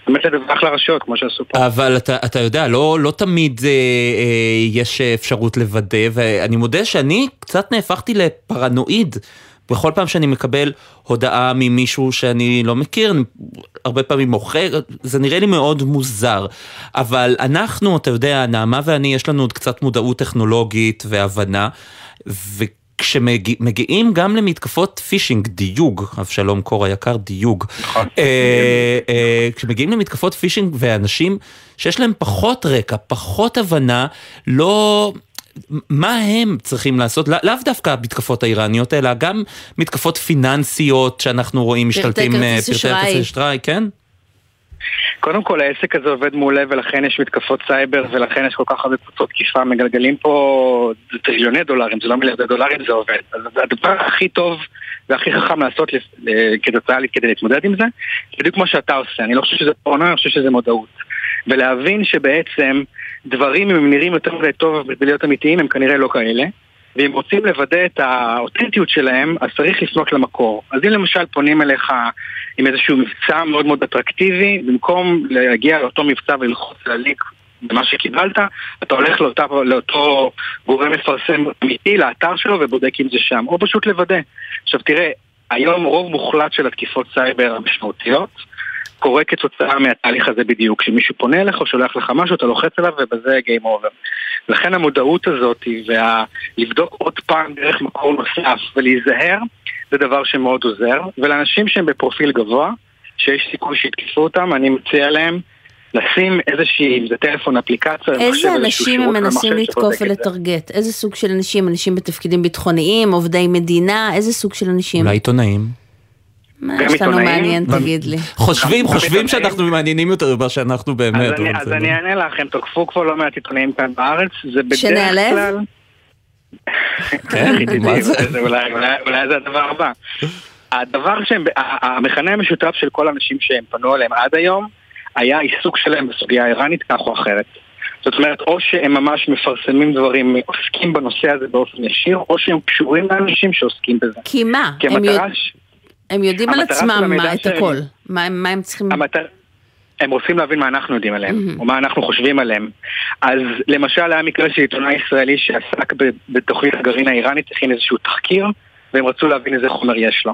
באמת לדווח לרשויות, כמו שעשו פה. אבל אתה, אתה יודע, לא, לא תמיד אה, אה, יש אפשרות לוודא, ואני מודה שאני קצת נהפכתי לפרנואיד בכל פעם שאני מקבל הודעה ממישהו שאני לא מכיר, אני הרבה פעמים מוכר, זה נראה לי מאוד מוזר. אבל אנחנו, אתה יודע, נעמה ואני, יש לנו עוד קצת מודעות טכנולוגית והבנה, וכשמגיעים גם למתקפות פישינג, דיוג, אבשלום קור היקר, דיוג. נכון. אה, אה, כשמגיעים למתקפות פישינג ואנשים שיש להם פחות רקע, פחות הבנה, לא... מה הם צריכים לעשות, לא- לאו דווקא המתקפות האיראניות, אלא גם מתקפות פיננסיות שאנחנו רואים משתלטים, פרטי אה, אשראי. כרטיס אשראי, כן? קודם כל העסק הזה עובד מעולה ולכן יש מתקפות סייבר ולכן יש כל כך הרבה קבוצות תקיפה, מגלגלים פה טריליוני דולרים, זה לא מיליארדי דולרים, זה עובד. אז הדבר הכי טוב והכי חכם לעשות אה, כתוצאה כדי להתמודד עם זה, זה בדיוק כמו שאתה עושה, אני לא חושב שזה פורנוע, אני חושב שזה מודעות. ולהבין שבעצם דברים אם הם נראים יותר מדי טוב ולהיות אמיתיים הם כנראה לא כאלה. ואם רוצים לוודא את האותנטיות שלהם, אז צריך לפנות למקור. אז אם למשל פונים אליך עם איזשהו מבצע מאוד מאוד אטרקטיבי, במקום להגיע לאותו מבצע וללחוץ להליק במה שקיבלת, אתה הולך לאותה, לאותו גורם מפרסם אמיתי, לאתר שלו, ובודק אם זה שם. או פשוט לוודא. עכשיו תראה, היום רוב מוחלט של התקיפות סייבר המשמעותיות קורה כתוצאה מהתהליך הזה בדיוק. כשמישהו פונה אליך או שולח לך משהו, אתה לוחץ עליו ובזה Game over. לכן המודעות הזאת ולבדוק עוד פעם דרך מקור נוסף ולהיזהר זה דבר שמאוד עוזר. ולאנשים שהם בפרופיל גבוה, שיש סיכוי שיתקפו אותם, אני מציע להם לשים איזושהי, אם זה טלפון, אפליקציה, איזה אנשים שירות הם מנסים לתקוף. ולטרגט? איזה סוג של אנשים? אנשים בתפקידים ביטחוניים, עובדי מדינה? איזה סוג של אנשים? אולי עיתונאים. מה יש לנו עיתונאים? מעניין, תגיד לי? חושבים, חושבים. שאנחנו מעניינים יותר ממה שאנחנו באמת. אז אני, לא. אענה לך, הם תקפו כבר לא מעט עיתונאים כאן בארץ, זה בדרך שנעלב? כלל... כן, מה זה? אולי, זה הדבר הבא. הדבר שהם, המכנה המשותף של כל האנשים שהם פנו אליהם עד היום, היה עיסוק שלהם בסוגיה האיראנית כך או אחרת. זאת אומרת, או שהם ממש מפרסמים דברים, עוסקים בנושא הזה באופן ישיר, או שהם קשורים לאנשים שעוסקים בזה. כי מה? כי המטרה הם יודעים על עצמם מה את שהם- הכל. מה מה הם צריכים... המטר... הם רוצים להבין מה אנחנו יודעים עליהם, או מה אנחנו חושבים עליהם. אז למשל היה מקרה של עיתונאי ישראלי שעסק בתוכנית הגרעין האיראנית, הכין איזשהו תחקיר, והם רצו להבין איזה חומר יש לו.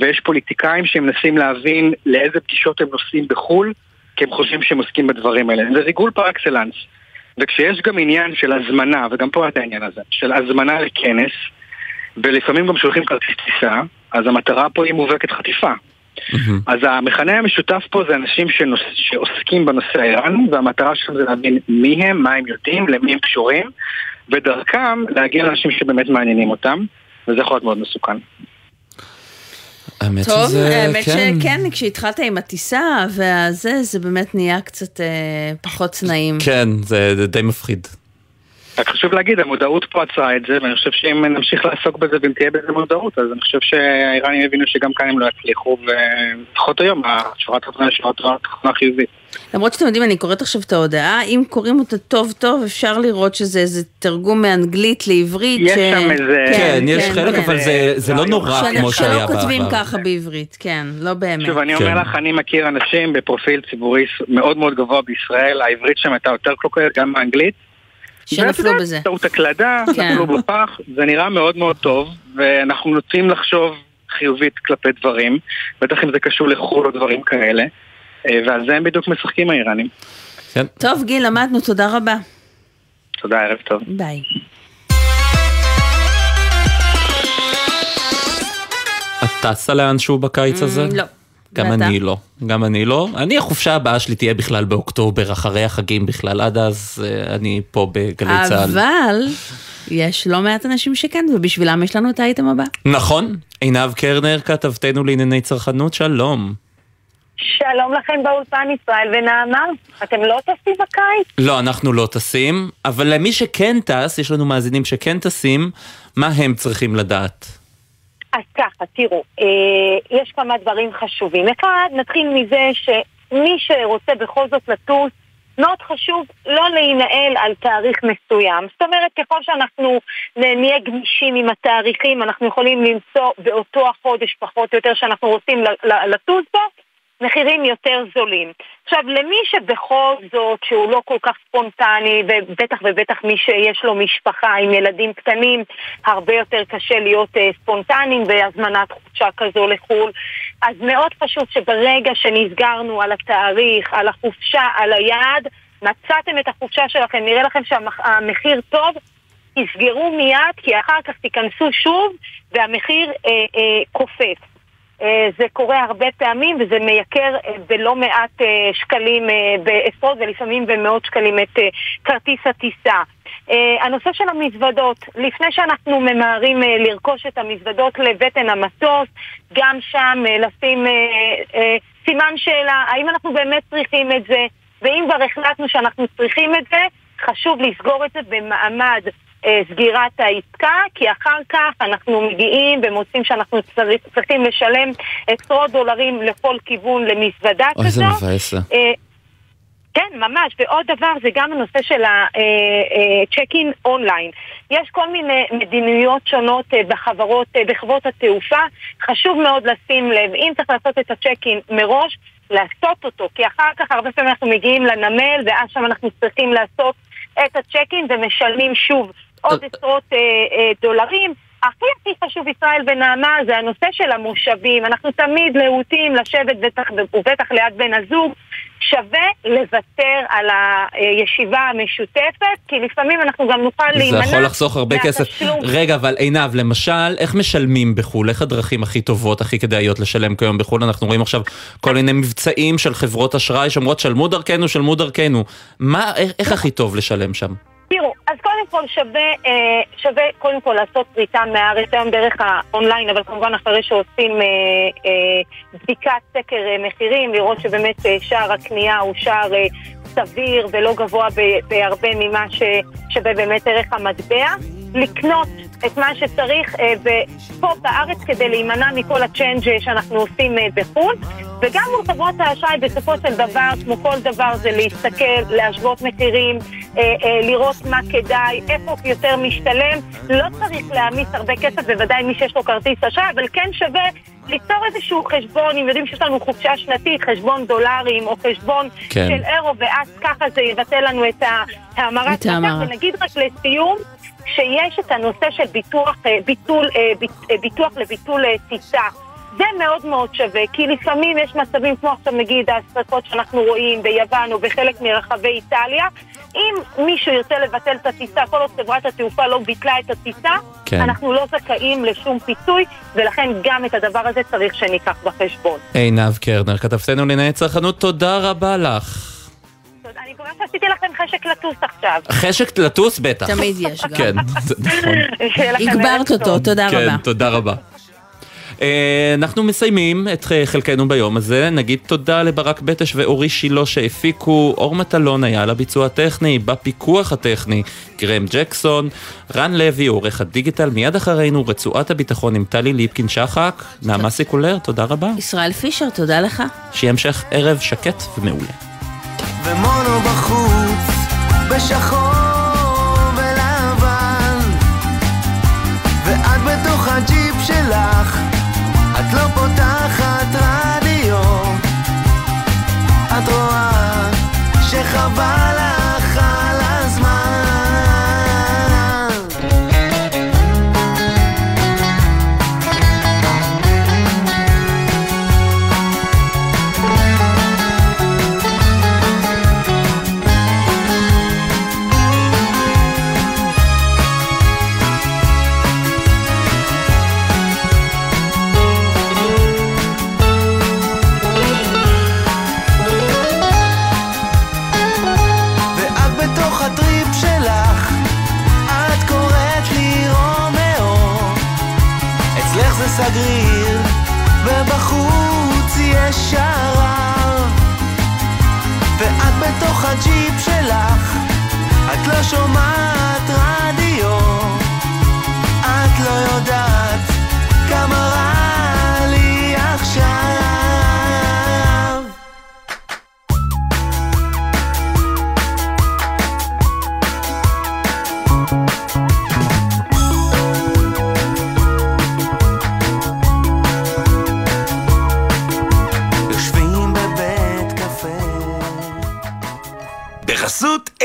ויש פוליטיקאים שמנסים להבין לאיזה פגישות הם נוסעים בחו"ל, כי הם חושבים שהם עוסקים בדברים האלה. זה ריגול פר אקסלנס. וכשיש גם עניין של הזמנה, וגם פה היה את העניין הזה, של הזמנה לכנס, ולפעמים גם שולחים כרטיס טיסה, אז המטרה פה היא מובהקת חטיפה. אז המכנה המשותף פה זה אנשים שנוס... שעוסקים בנושא האיראני, והמטרה שלהם זה להבין מי הם, מה הם יודעים, למי הם קשורים, ודרכם להגיע לאנשים שבאמת מעניינים אותם, וזה יכול להיות מאוד מסוכן. האמת טוב, שזה, האמת כן. שכן, כשהתחלת עם הטיסה והזה, זה באמת נהיה קצת אה, פחות נעים. כן, זה זה די מפחיד. רק חשוב להגיד, המודעות פה עצרה את זה, ואני חושב שאם נמשיך לעסוק בזה ואם תהיה בזה מודעות, אז אני חושב שהאיראנים יבינו שגם כאן הם לא יצליחו, ולפחות היום, השורת התוכנה היא שורת התוכנה חיובית. למרות שאתם יודעים, אני קוראת עכשיו את ההודעה, אם קוראים אותה טוב טוב, אפשר לראות שזה איזה תרגום מאנגלית לעברית. יש שם איזה- כן, יש חלק, כן. אבל זה- זה לא נורא שלא- כמו שהיה שלא כותבים בעבר. ככה בעברית, כן, לא באמת. שוב, אני כן. אומר לך, אני מכיר אנשים בפרופיל ציבורי מאוד מאוד גבוה בישראל, העברית שם הייתה יותר קלוקלת, גם באנגלית. שנפלו בזה. טעות הקלדה, כן. נפלו בפח, זה נראה מאוד מאוד טוב, ואנחנו נוטים לחשוב חיובית כלפי דברים, בטח אם זה קשור לחו"ל או דברים כאלה, אה, ועל זה הם בדיוק משחקים האיראנים. טוב, גיל, למדנו, תודה רבה. תודה, ערב טוב. ביי. את טסה לאנשהו בקיץ הזה? לא. גם ואתה? אני לא, גם אני לא. אני, החופשה הבאה שלי תהיה בכלל באוקטובר, אחרי החגים בכלל, עד אז אה, אני פה בגלי צה"ל. אבל יש לא מעט אנשים שכן, ובשבילם יש לנו את האייטם הבא. נכון, עינב קרנר, כתבתנו לענייני צרכנות, שלום. שלום לכם באולפן ישראל ונעמה, אתם לא טסים בקיץ? לא, אנחנו לא טסים, אבל למי שכן טס, יש לנו מאזינים שכן טסים, מה הם צריכים לדעת? אז ככה, תראו, אה, יש כמה דברים חשובים. אחד, נתחיל מזה שמי שרוצה בכל זאת לטוס, מאוד חשוב לא להינעל על תאריך מסוים. זאת אומרת, ככל שאנחנו נהיה גמישים עם התאריכים, אנחנו יכולים למצוא באותו החודש פחות או יותר שאנחנו רוצים לטוס בו, מחירים יותר זולים. עכשיו, למי שבכל זאת, שהוא לא כל כך ספונטני, ובטח ובטח מי שיש לו משפחה עם ילדים קטנים, הרבה יותר קשה להיות uh, ספונטניים בהזמנת חופשה כזו לחו"ל. אז מאוד חשוב שברגע שנסגרנו על התאריך, על החופשה, על היעד, מצאתם את החופשה שלכם, נראה לכם שהמחיר טוב, תסגרו מיד, כי אחר כך תיכנסו שוב והמחיר אה, אה, קופץ. אה, זה קורה הרבה פעמים וזה מייקר אה, בלא מעט אה, שקלים, בעשרות ולפעמים במאות שקלים את כרטיס הטיסה. הנושא של המזוודות, לפני שאנחנו ממהרים לרכוש את המזוודות לבטן המטוס, גם שם לשים סימן שאלה, האם אנחנו באמת צריכים את זה, ואם כבר החלטנו שאנחנו צריכים את זה, חשוב לסגור את זה במעמד סגירת העסקה, כי אחר כך אנחנו מגיעים ומוצאים שאנחנו צריך, צריכים לשלם עשרות דולרים לכל כיוון למזוודה כזו. אוי, זה מבאס. אה, כן, ממש. ועוד דבר זה גם הנושא של הצ'ק-אין אה, אונליין. יש כל מיני מדיניות שונות בחברות, בחברות התעופה. חשוב מאוד לשים לב, אם צריך לעשות את הצ'ק-אין מראש, לעשות אותו, כי אחר כך הרבה פעמים אנחנו מגיעים לנמל, ואז שם אנחנו צריכים לעשות את הצ'ק-אין ומשלמים שוב עוד עשרות אה, אה, דולרים. הכי הכי חשוב, ישראל ונעמה, זה הנושא של המושבים. אנחנו תמיד להוטים לשבת בטח, ובטח ליד בן הזוג. שווה לוותר על הישיבה המשותפת, כי לפעמים אנחנו גם נוכל להימנע. זה יכול לחסוך הרבה כסף. רגע, אבל עינב, למשל, איך משלמים בחו"ל? איך הדרכים הכי טובות, הכי כדאיות לשלם כיום בחו"ל? אנחנו רואים עכשיו כל מיני מבצעים של חברות אשראי שאומרות, שלמו דרכנו, שלמו דרכנו. מה, איך, איך הכי טוב לשלם שם? תראו, קודם כל שווה, אה, שווה קודם כל לעשות פריטה מהארץ היום דרך האונליין, אבל כמובן אחרי שעושים אה, אה, בדיקת סקר אה, מחירים, לראות שבאמת אה, שער הקנייה הוא שער אה, סביר ולא גבוה בהרבה ממה ששווה באמת ערך המטבע. לקנות את מה שצריך אה, פה בארץ כדי להימנע מכל הצ'יינג' שאנחנו עושים אה, בחו"ל. וגם מול חברות האשראי בסופו של דבר, כמו כל דבר, זה להסתכל, להשוות מחירים, אה, אה, לראות מה כדאי, איפה יותר משתלם. לא צריך להעמיס הרבה כסף, בוודאי מי שיש לו כרטיס אשראי, אבל כן שווה ליצור איזשהו חשבון, אם יודעים שיש לנו חופשה שנתית, חשבון דולרים או חשבון כן. של אירו, ואז ככה זה יבטל לנו את ההמרת מצב. ונגיד רק לסיום, שיש את הנושא של ביטוח, אה, ביטול, ביטוח לביטול טיסה. זה מאוד מאוד שווה, כי לפעמים יש מצבים כמו עכשיו נגיד השרפות שאנחנו רואים ביוון או בחלק מרחבי איטליה אם מישהו ירצה לבטל את הטיסה, כל עוד חברת התעופה לא ביטלה את הטיסה, כן. אנחנו לא זכאים לשום פיצוי, ולכן גם את הדבר הזה צריך שניקח בחשבון. עינב קרנר, כתבתנו לענייני צרכנות, תודה רבה לך. אני מקווה שעשיתי לכם חשק לטוס עכשיו. חשק לטוס בטח. תמיד יש גם. כן, נכון. הגברת אותו, תודה רבה. כן, תודה רבה. אה, אנחנו מסיימים את חלקנו ביום הזה, נגיד תודה לברק בטש ואורי שילה שהפיקו, אור מטלון היה על הביצוע הטכני, בפיקוח הטכני, גרם ג'קסון, רן לוי, עורך הדיגיטל, מיד אחרינו רצועת הביטחון עם טלי ליפקין שחק, נעמה סיקולר, תודה רבה. ישראל פישר, תודה לך. שיהיה המשך ערב שקט ומעולה. ומונו בחוץ, בשחור ולבן, ואת בתוך הג'יפ שלך את לא פותחת רדיו. את רואה שחבל סגריר, ובחוץ יש שרב. ואת בתוך הג'יפ שלך, את לא שומעת רדיו, את לא יודעת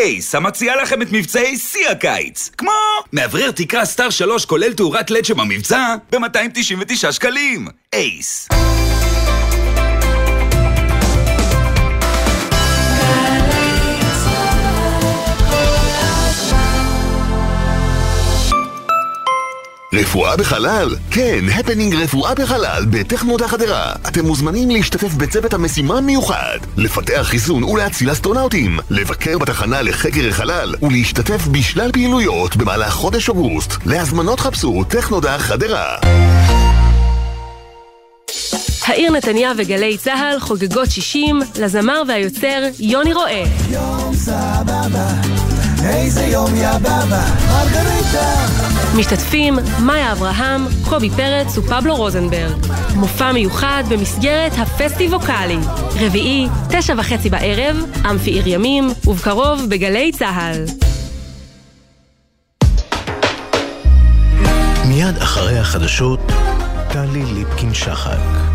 אייס, המציעה לכם את מבצעי שיא הקיץ. כמו מאוורר תקרה סטאר 3 כולל תאורת לד שבמבצע ב-299 שקלים. אייס. רפואה בחלל? כן, הפנינג רפואה בחלל בטכנות החדרה. אתם מוזמנים להשתתף בצוות המשימה מיוחד, לפתח חיסון ולהציל אסטרונאוטים, לבקר בתחנה לחקר החלל ולהשתתף בשלל פעילויות במהלך חודש אוגוסט. להזמנות חפשו טכנודה חדרה. העיר נתניה וגלי צה"ל חוגגות 60 לזמר והיוצר יוני רואה. יום סבבה, איזה יום יא בבא, מרגריטה. משתתפים מאיה אברהם, קובי פרץ ופבלו רוזנברג. מופע מיוחד במסגרת הפסטיבוקלי. רביעי, תשע וחצי בערב, אמפי עיר ימים, ובקרוב בגלי צה"ל. מיד אחרי החדשות, טלי ליפקין שחק.